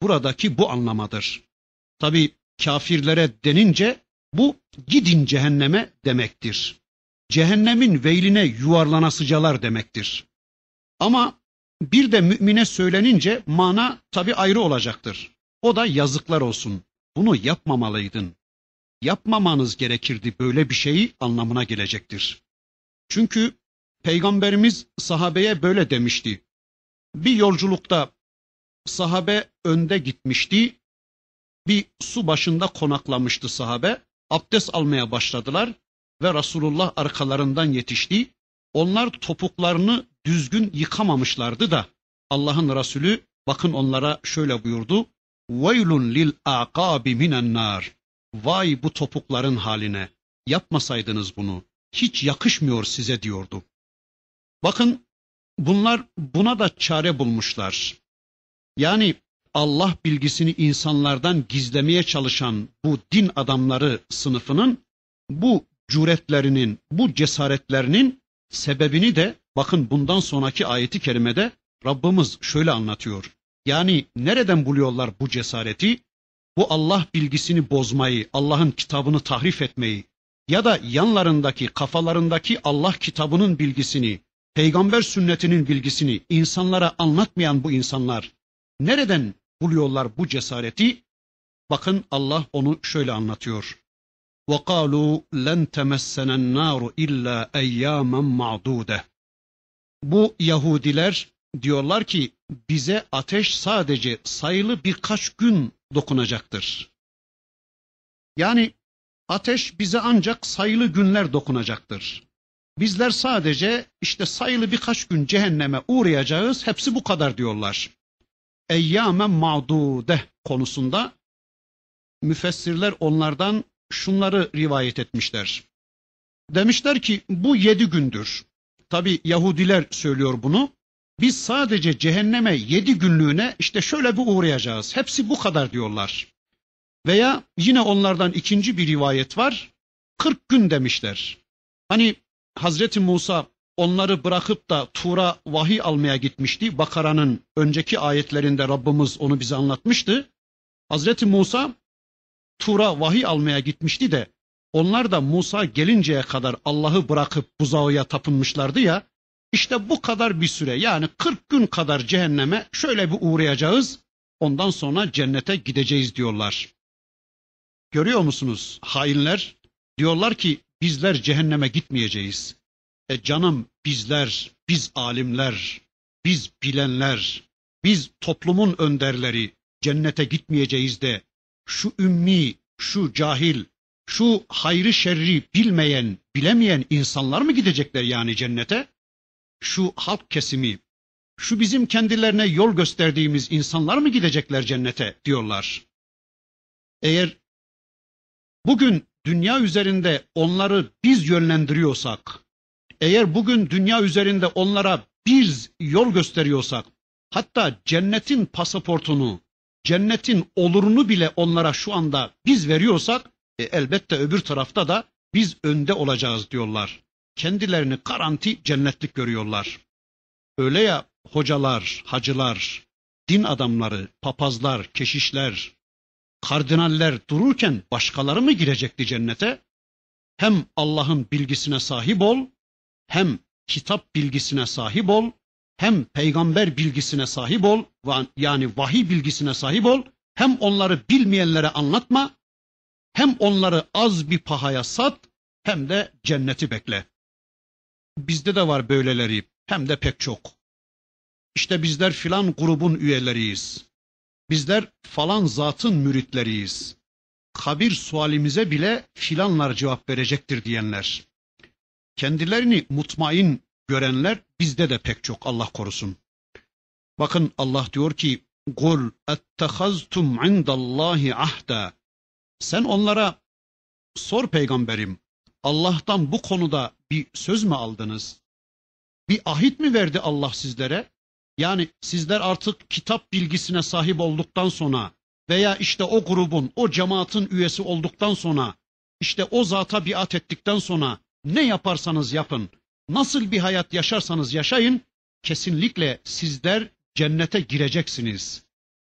Speaker 1: buradaki bu anlamadır. Tabi kafirlere denince bu gidin cehenneme demektir. cehennemin veyline yuvarlanasıcalar demektir. Ama bir de mümine söylenince mana tabi ayrı olacaktır. O da yazıklar olsun. Bunu yapmamalıydın. Yapmamanız gerekirdi böyle bir şeyi anlamına gelecektir. Çünkü Peygamberimiz sahabeye böyle demişti. Bir yolculukta sahabe önde gitmişti. Bir su başında konaklamıştı sahabe. Abdest almaya başladılar ve Resulullah arkalarından yetişti. Onlar topuklarını düzgün yıkamamışlardı da Allah'ın Resulü bakın onlara şöyle buyurdu. Veylun lil aqabi minen nar. Vay bu topukların haline. Yapmasaydınız bunu. Hiç yakışmıyor size diyordu. Bakın bunlar buna da çare bulmuşlar. Yani Allah bilgisini insanlardan gizlemeye çalışan bu din adamları sınıfının bu cüretlerinin, bu cesaretlerinin sebebini de bakın bundan sonraki ayeti kerimede Rabbimiz şöyle anlatıyor. Yani nereden buluyorlar bu cesareti? Bu Allah bilgisini bozmayı, Allah'ın kitabını tahrif etmeyi ya da yanlarındaki, kafalarındaki Allah kitabının bilgisini, peygamber sünnetinin bilgisini insanlara anlatmayan bu insanlar nereden buluyorlar bu cesareti? Bakın Allah onu şöyle anlatıyor. وَقَالُوا لَنْ تَمَسَّنَ النَّارُ اِلَّا اَيَّامًا مَعْدُودَ Bu Yahudiler diyorlar ki bize ateş sadece sayılı birkaç gün dokunacaktır. Yani ateş bize ancak sayılı günler dokunacaktır. Bizler sadece işte sayılı birkaç gün cehenneme uğrayacağız. Hepsi bu kadar diyorlar. Eyyamen ma'dude konusunda müfessirler onlardan şunları rivayet etmişler. Demişler ki bu yedi gündür. Tabi Yahudiler söylüyor bunu. Biz sadece cehenneme yedi günlüğüne işte şöyle bir uğrayacağız. Hepsi bu kadar diyorlar. Veya yine onlardan ikinci bir rivayet var. 40 gün demişler. Hani Hazreti Musa onları bırakıp da Tur'a vahiy almaya gitmişti. Bakara'nın önceki ayetlerinde Rabbimiz onu bize anlatmıştı. Hazreti Musa Tur'a vahiy almaya gitmişti de onlar da Musa gelinceye kadar Allah'ı bırakıp buzağıya tapınmışlardı ya. İşte bu kadar bir süre yani 40 gün kadar cehenneme şöyle bir uğrayacağız. Ondan sonra cennete gideceğiz diyorlar. Görüyor musunuz hainler? Diyorlar ki bizler cehenneme gitmeyeceğiz. E canım bizler, biz alimler, biz bilenler, biz toplumun önderleri cennete gitmeyeceğiz de şu ümmi, şu cahil, şu hayrı şerri bilmeyen, bilemeyen insanlar mı gidecekler yani cennete? Şu halk kesimi, şu bizim kendilerine yol gösterdiğimiz insanlar mı gidecekler cennete diyorlar. Eğer bugün dünya üzerinde onları biz yönlendiriyorsak, eğer bugün dünya üzerinde onlara biz yol gösteriyorsak, hatta cennetin pasaportunu, cennetin olurunu bile onlara şu anda biz veriyorsak, e, elbette öbür tarafta da biz önde olacağız diyorlar. Kendilerini garanti cennetlik görüyorlar. Öyle ya hocalar, hacılar, din adamları, papazlar, keşişler, kardinaller dururken başkaları mı girecekti cennete? Hem Allah'ın bilgisine sahip ol, hem kitap bilgisine sahip ol, hem peygamber bilgisine sahip ol, yani vahiy bilgisine sahip ol, hem onları bilmeyenlere anlatma, hem onları az bir pahaya sat, hem de cenneti bekle. Bizde de var böyleleri, hem de pek çok. İşte bizler filan grubun üyeleriyiz. Bizler falan zatın müritleriyiz. Kabir sualimize bile filanlar cevap verecektir diyenler. Kendilerini mutmain görenler bizde de pek çok Allah korusun. Bakın Allah diyor ki Kul ettehaztum indallahi ahda. Sen onlara sor peygamberim. Allah'tan bu konuda bir söz mü aldınız? Bir ahit mi verdi Allah sizlere? Yani sizler artık kitap bilgisine sahip olduktan sonra veya işte o grubun, o cemaatin üyesi olduktan sonra, işte o zata biat ettikten sonra ne yaparsanız yapın, nasıl bir hayat yaşarsanız yaşayın, kesinlikle sizler cennete gireceksiniz.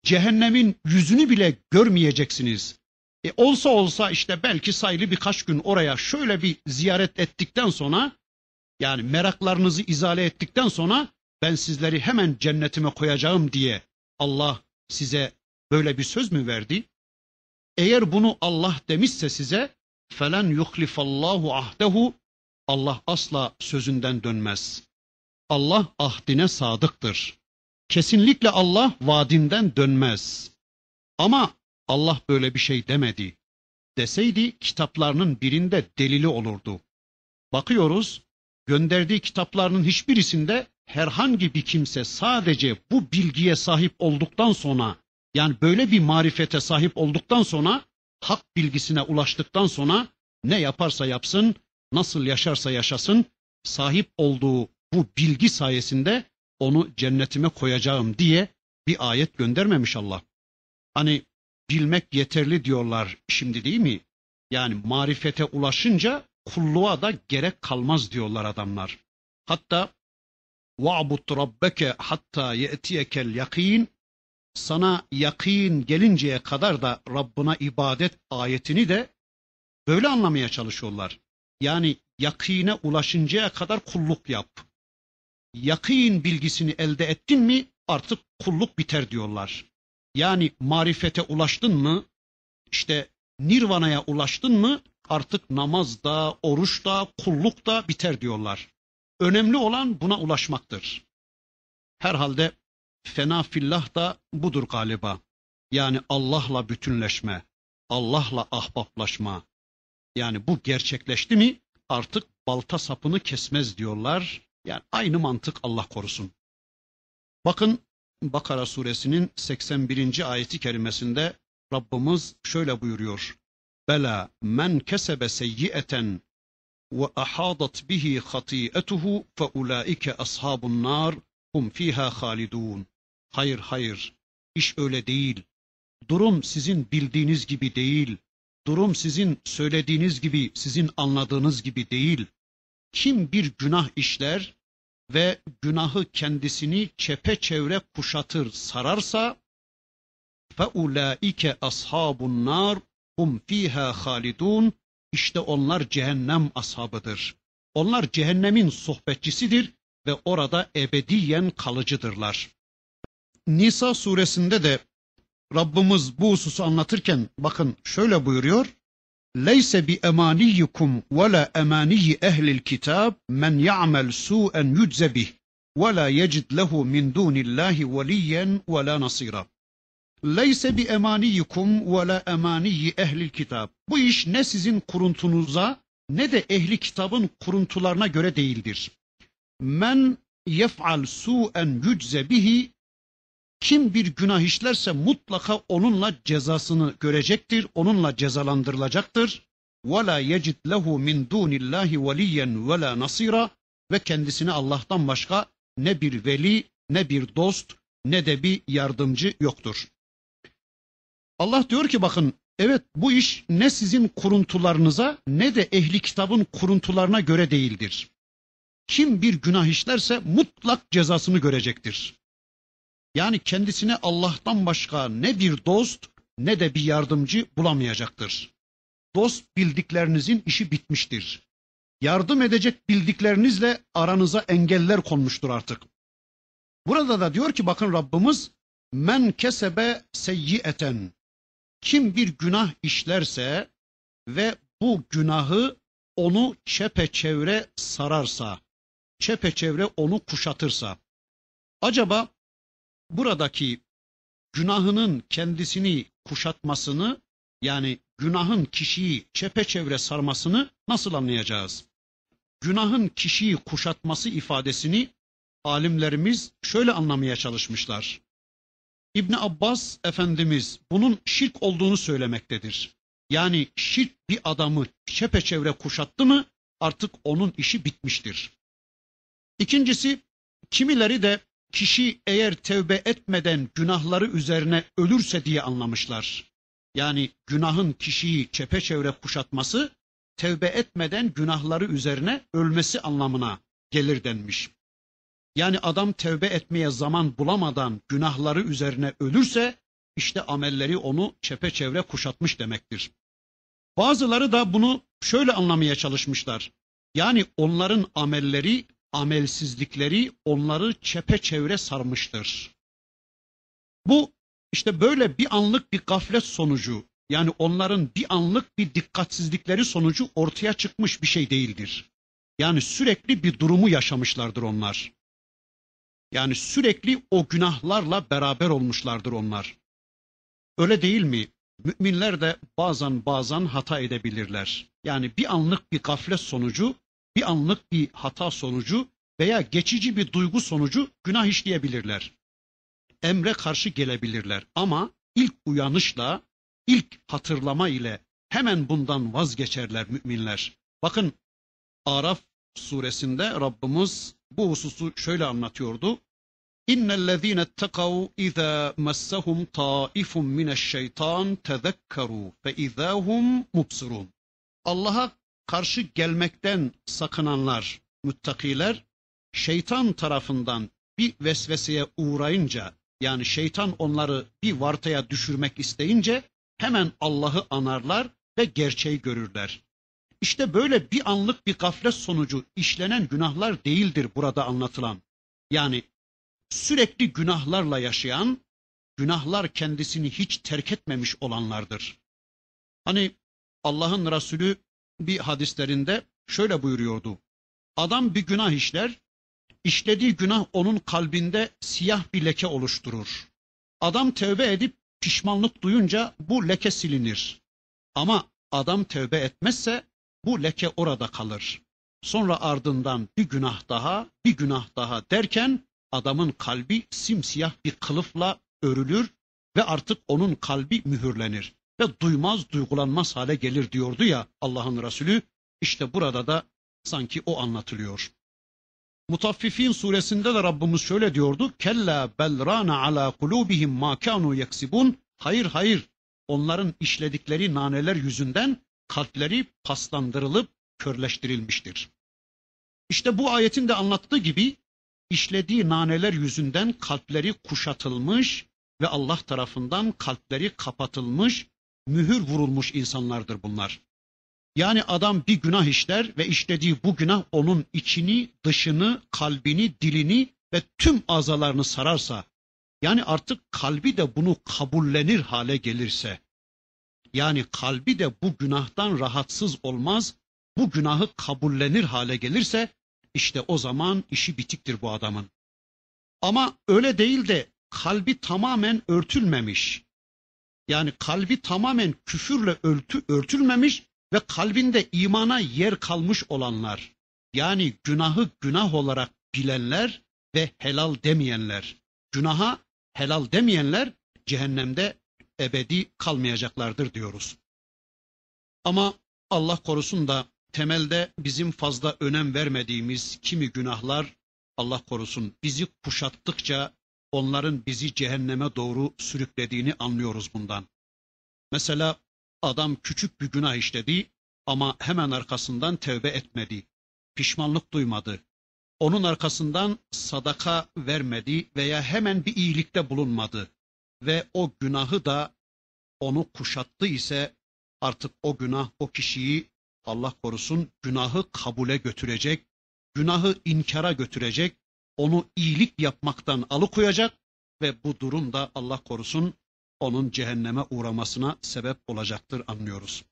Speaker 1: Cehennemin yüzünü bile görmeyeceksiniz. E olsa olsa işte belki sayılı birkaç gün oraya şöyle bir ziyaret ettikten sonra yani meraklarınızı izale ettikten sonra ben sizleri hemen cennetime koyacağım diye Allah size böyle bir söz mü verdi? Eğer bunu Allah demişse size felen yuhlifallahu ahdehu Allah asla sözünden dönmez. Allah ahdine sadıktır. Kesinlikle Allah vaadinden dönmez. Ama Allah böyle bir şey demedi. Deseydi kitaplarının birinde delili olurdu. Bakıyoruz, gönderdiği kitaplarının hiçbirisinde herhangi bir kimse sadece bu bilgiye sahip olduktan sonra yani böyle bir marifete sahip olduktan sonra hak bilgisine ulaştıktan sonra ne yaparsa yapsın, nasıl yaşarsa yaşasın sahip olduğu bu bilgi sayesinde onu cennetime koyacağım diye bir ayet göndermemiş Allah. Hani bilmek yeterli diyorlar şimdi değil mi? Yani marifete ulaşınca kulluğa da gerek kalmaz diyorlar adamlar. Hatta وَعْبُدْ رَبَّكَ hatta يَأْتِيَكَ yakin sana yakin gelinceye kadar da Rabbına ibadet ayetini de böyle anlamaya çalışıyorlar. Yani yakine ulaşıncaya kadar kulluk yap. Yakin bilgisini elde ettin mi artık kulluk biter diyorlar. Yani marifete ulaştın mı, işte nirvanaya ulaştın mı artık namazda, oruçta, kullukta biter diyorlar. Önemli olan buna ulaşmaktır. Herhalde fena fillah da budur galiba. Yani Allah'la bütünleşme, Allah'la ahbaplaşma. Yani bu gerçekleşti mi artık balta sapını kesmez diyorlar. Yani aynı mantık Allah korusun. Bakın Bakara suresinin 81. ayeti kerimesinde Rabbimiz şöyle buyuruyor. Bela men kesebe seyyieten ve ahadat bihi hati'etuhu fe ulaike ashabun nar hum fiha halidun. Hayır hayır iş öyle değil. Durum sizin bildiğiniz gibi değil. Durum sizin söylediğiniz gibi, sizin anladığınız gibi değil. Kim bir günah işler ve günahı kendisini çepeçevre kuşatır, sararsa فَاُولَٰئِكَ أَصْحَابُ النَّارِ hum fiha halidun işte onlar cehennem ashabıdır. Onlar cehennemin sohbetçisidir ve orada ebediyen kalıcıdırlar. Nisa suresinde de Rabbimiz bu hususu anlatırken bakın şöyle buyuruyor. Leyse bi emaniyikum ve la emaniyi ehlil kitab men ya'mel su'en yücze bih ve la yecid lehu min dunillahi veliyen ve la nasira. Leyse bi emaniyikum ve la emaniyi ehlil kitab. Bu iş ne sizin kuruntunuza ne de ehli kitabın kuruntularına göre değildir. Men yef'al su'en yücze bihi kim bir günah işlerse mutlaka onunla cezasını görecektir, onunla cezalandırılacaktır. وَلَا يَجِدْ لَهُ مِنْ دُونِ اللّٰهِ وَلِيًّا وَلَا نَصِيرًا Ve kendisine Allah'tan başka ne bir veli, ne bir dost, ne de bir yardımcı yoktur. Allah diyor ki bakın evet bu iş ne sizin kuruntularınıza ne de ehli kitabın kuruntularına göre değildir. Kim bir günah işlerse mutlak cezasını görecektir. Yani kendisine Allah'tan başka ne bir dost ne de bir yardımcı bulamayacaktır. Dost bildiklerinizin işi bitmiştir. Yardım edecek bildiklerinizle aranıza engeller konmuştur artık. Burada da diyor ki bakın Rabbimiz men kesebe seyyieten kim bir günah işlerse ve bu günahı onu çepeçevre sararsa, çepeçevre onu kuşatırsa. Acaba buradaki günahının kendisini kuşatmasını yani günahın kişiyi çepeçevre sarmasını nasıl anlayacağız? Günahın kişiyi kuşatması ifadesini alimlerimiz şöyle anlamaya çalışmışlar. İbn Abbas Efendimiz bunun şirk olduğunu söylemektedir. Yani şirk bir adamı çepeçevre kuşattı mı artık onun işi bitmiştir. İkincisi kimileri de kişi eğer tevbe etmeden günahları üzerine ölürse diye anlamışlar. Yani günahın kişiyi çepeçevre kuşatması tevbe etmeden günahları üzerine ölmesi anlamına gelir denmiş. Yani adam tevbe etmeye zaman bulamadan günahları üzerine ölürse işte amelleri onu çepeçevre kuşatmış demektir. Bazıları da bunu şöyle anlamaya çalışmışlar. Yani onların amelleri, amelsizlikleri onları çepeçevre sarmıştır. Bu işte böyle bir anlık bir gaflet sonucu yani onların bir anlık bir dikkatsizlikleri sonucu ortaya çıkmış bir şey değildir. Yani sürekli bir durumu yaşamışlardır onlar. Yani sürekli o günahlarla beraber olmuşlardır onlar. Öyle değil mi? Müminler de bazen bazen hata edebilirler. Yani bir anlık bir gaflet sonucu, bir anlık bir hata sonucu veya geçici bir duygu sonucu günah işleyebilirler. Emre karşı gelebilirler ama ilk uyanışla, ilk hatırlama ile hemen bundan vazgeçerler müminler. Bakın Araf suresinde Rabbimiz bu hususu şöyle anlatıyordu. İnnellezîne ttekavû izâ messehum taifun mineşşeytan tezekkerû fe izâhum mubsirûn. Allah'a karşı gelmekten sakınanlar, müttakiler, şeytan tarafından bir vesveseye uğrayınca, yani şeytan onları bir vartaya düşürmek isteyince hemen Allah'ı anarlar ve gerçeği görürler. İşte böyle bir anlık bir gaflet sonucu işlenen günahlar değildir burada anlatılan. Yani sürekli günahlarla yaşayan, günahlar kendisini hiç terk etmemiş olanlardır. Hani Allah'ın Resulü bir hadislerinde şöyle buyuruyordu. Adam bir günah işler, işlediği günah onun kalbinde siyah bir leke oluşturur. Adam tövbe edip pişmanlık duyunca bu leke silinir. Ama adam tövbe etmezse bu leke orada kalır. Sonra ardından bir günah daha, bir günah daha derken adamın kalbi simsiyah bir kılıfla örülür ve artık onun kalbi mühürlenir ve duymaz duygulanmaz hale gelir diyordu ya Allah'ın Resulü. İşte burada da sanki o anlatılıyor. Mutaffifin suresinde de Rabbimiz şöyle diyordu. Kella bel rana ala kulubihim ma kanu yaksibun. Hayır hayır. Onların işledikleri naneler yüzünden kalpleri paslandırılıp körleştirilmiştir. İşte bu ayetin de anlattığı gibi işlediği naneler yüzünden kalpleri kuşatılmış ve Allah tarafından kalpleri kapatılmış, mühür vurulmuş insanlardır bunlar. Yani adam bir günah işler ve işlediği bu günah onun içini, dışını, kalbini, dilini ve tüm azalarını sararsa, yani artık kalbi de bunu kabullenir hale gelirse, yani kalbi de bu günahtan rahatsız olmaz, bu günahı kabullenir hale gelirse işte o zaman işi bitiktir bu adamın. Ama öyle değil de kalbi tamamen örtülmemiş. Yani kalbi tamamen küfürle örtü, örtülmemiş ve kalbinde imana yer kalmış olanlar. Yani günahı günah olarak bilenler ve helal demeyenler. Günaha helal demeyenler cehennemde ebedi kalmayacaklardır diyoruz. Ama Allah korusun da temelde bizim fazla önem vermediğimiz kimi günahlar Allah korusun bizi kuşattıkça onların bizi cehenneme doğru sürüklediğini anlıyoruz bundan. Mesela adam küçük bir günah işledi ama hemen arkasından tevbe etmedi. Pişmanlık duymadı. Onun arkasından sadaka vermedi veya hemen bir iyilikte bulunmadı ve o günahı da onu kuşattı ise artık o günah o kişiyi Allah korusun günahı kabule götürecek, günahı inkara götürecek, onu iyilik yapmaktan alıkoyacak ve bu durum da Allah korusun onun cehenneme uğramasına sebep olacaktır anlıyoruz.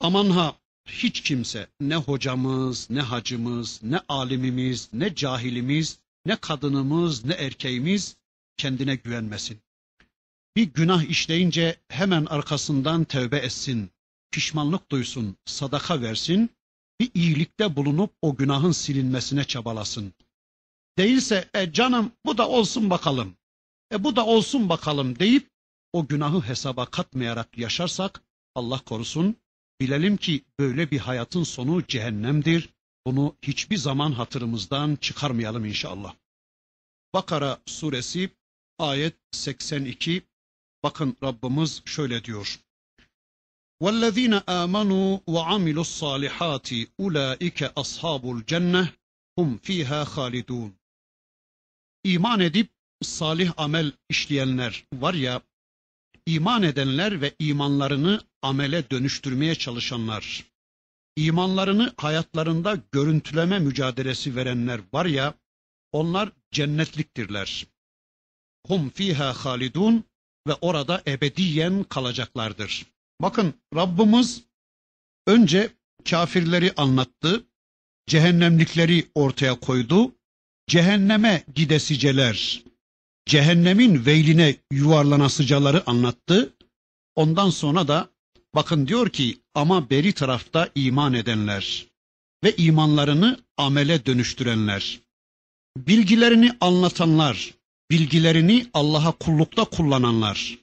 Speaker 1: Aman ha hiç kimse ne hocamız, ne hacımız, ne alimimiz, ne cahilimiz, ne kadınımız, ne erkeğimiz kendine güvenmesin. Bir günah işleyince hemen arkasından tövbe etsin, pişmanlık duysun, sadaka versin, bir iyilikte bulunup o günahın silinmesine çabalasın. Değilse e canım bu da olsun bakalım, e bu da olsun bakalım deyip o günahı hesaba katmayarak yaşarsak Allah korusun bilelim ki böyle bir hayatın sonu cehennemdir. Bunu hiçbir zaman hatırımızdan çıkarmayalım inşallah. Bakara suresi ayet 82 bakın Rabbimiz şöyle diyor. وَالَّذ۪ينَ آمَنُوا وَعَمِلُوا الصَّالِحَاتِ اُولَٰئِكَ أَصْحَابُ الْجَنَّةِ hum fiha halidun. İman edip salih amel işleyenler var ya, iman edenler ve imanlarını amele dönüştürmeye çalışanlar, imanlarını hayatlarında görüntüleme mücadelesi verenler var ya, onlar cennetliktirler. Hum fiha halidun ve orada ebediyen kalacaklardır. Bakın Rabbimiz önce kafirleri anlattı, cehennemlikleri ortaya koydu, cehenneme gidesiceler, cehennemin veyline yuvarlanasıcaları anlattı. Ondan sonra da bakın diyor ki ama beri tarafta iman edenler ve imanlarını amele dönüştürenler, bilgilerini anlatanlar, bilgilerini Allah'a kullukta kullananlar,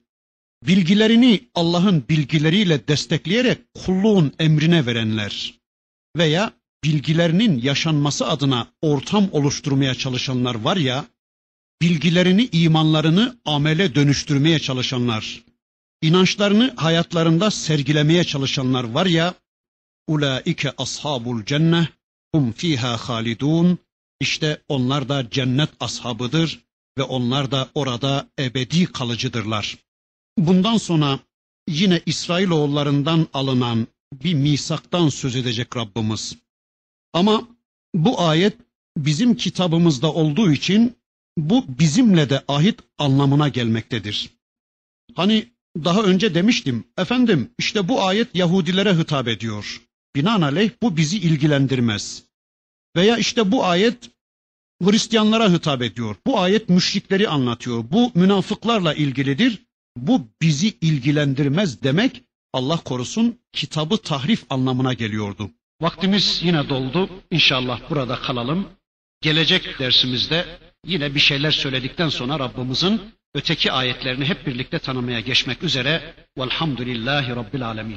Speaker 1: bilgilerini Allah'ın bilgileriyle destekleyerek kulluğun emrine verenler veya bilgilerinin yaşanması adına ortam oluşturmaya çalışanlar var ya, bilgilerini, imanlarını amele dönüştürmeye çalışanlar, inançlarını hayatlarında sergilemeye çalışanlar var ya, ulaike ashabul cenneh hum fiha halidun işte onlar da cennet ashabıdır ve onlar da orada ebedi kalıcıdırlar. Bundan sonra yine İsrailoğullarından alınan bir misaktan söz edecek Rabbimiz. Ama bu ayet bizim kitabımızda olduğu için bu bizimle de ahit anlamına gelmektedir. Hani daha önce demiştim, efendim işte bu ayet Yahudilere hitap ediyor. Binaenaleyh bu bizi ilgilendirmez. Veya işte bu ayet Hristiyanlara hitap ediyor. Bu ayet müşrikleri anlatıyor. Bu münafıklarla ilgilidir. Bu bizi ilgilendirmez demek Allah korusun kitabı tahrif anlamına geliyordu. Vaktimiz yine doldu. İnşallah burada kalalım. Gelecek dersimizde yine bir şeyler söyledikten sonra Rabbimizin öteki ayetlerini hep birlikte tanımaya geçmek üzere. Velhamdülillahi Rabbil Alemin.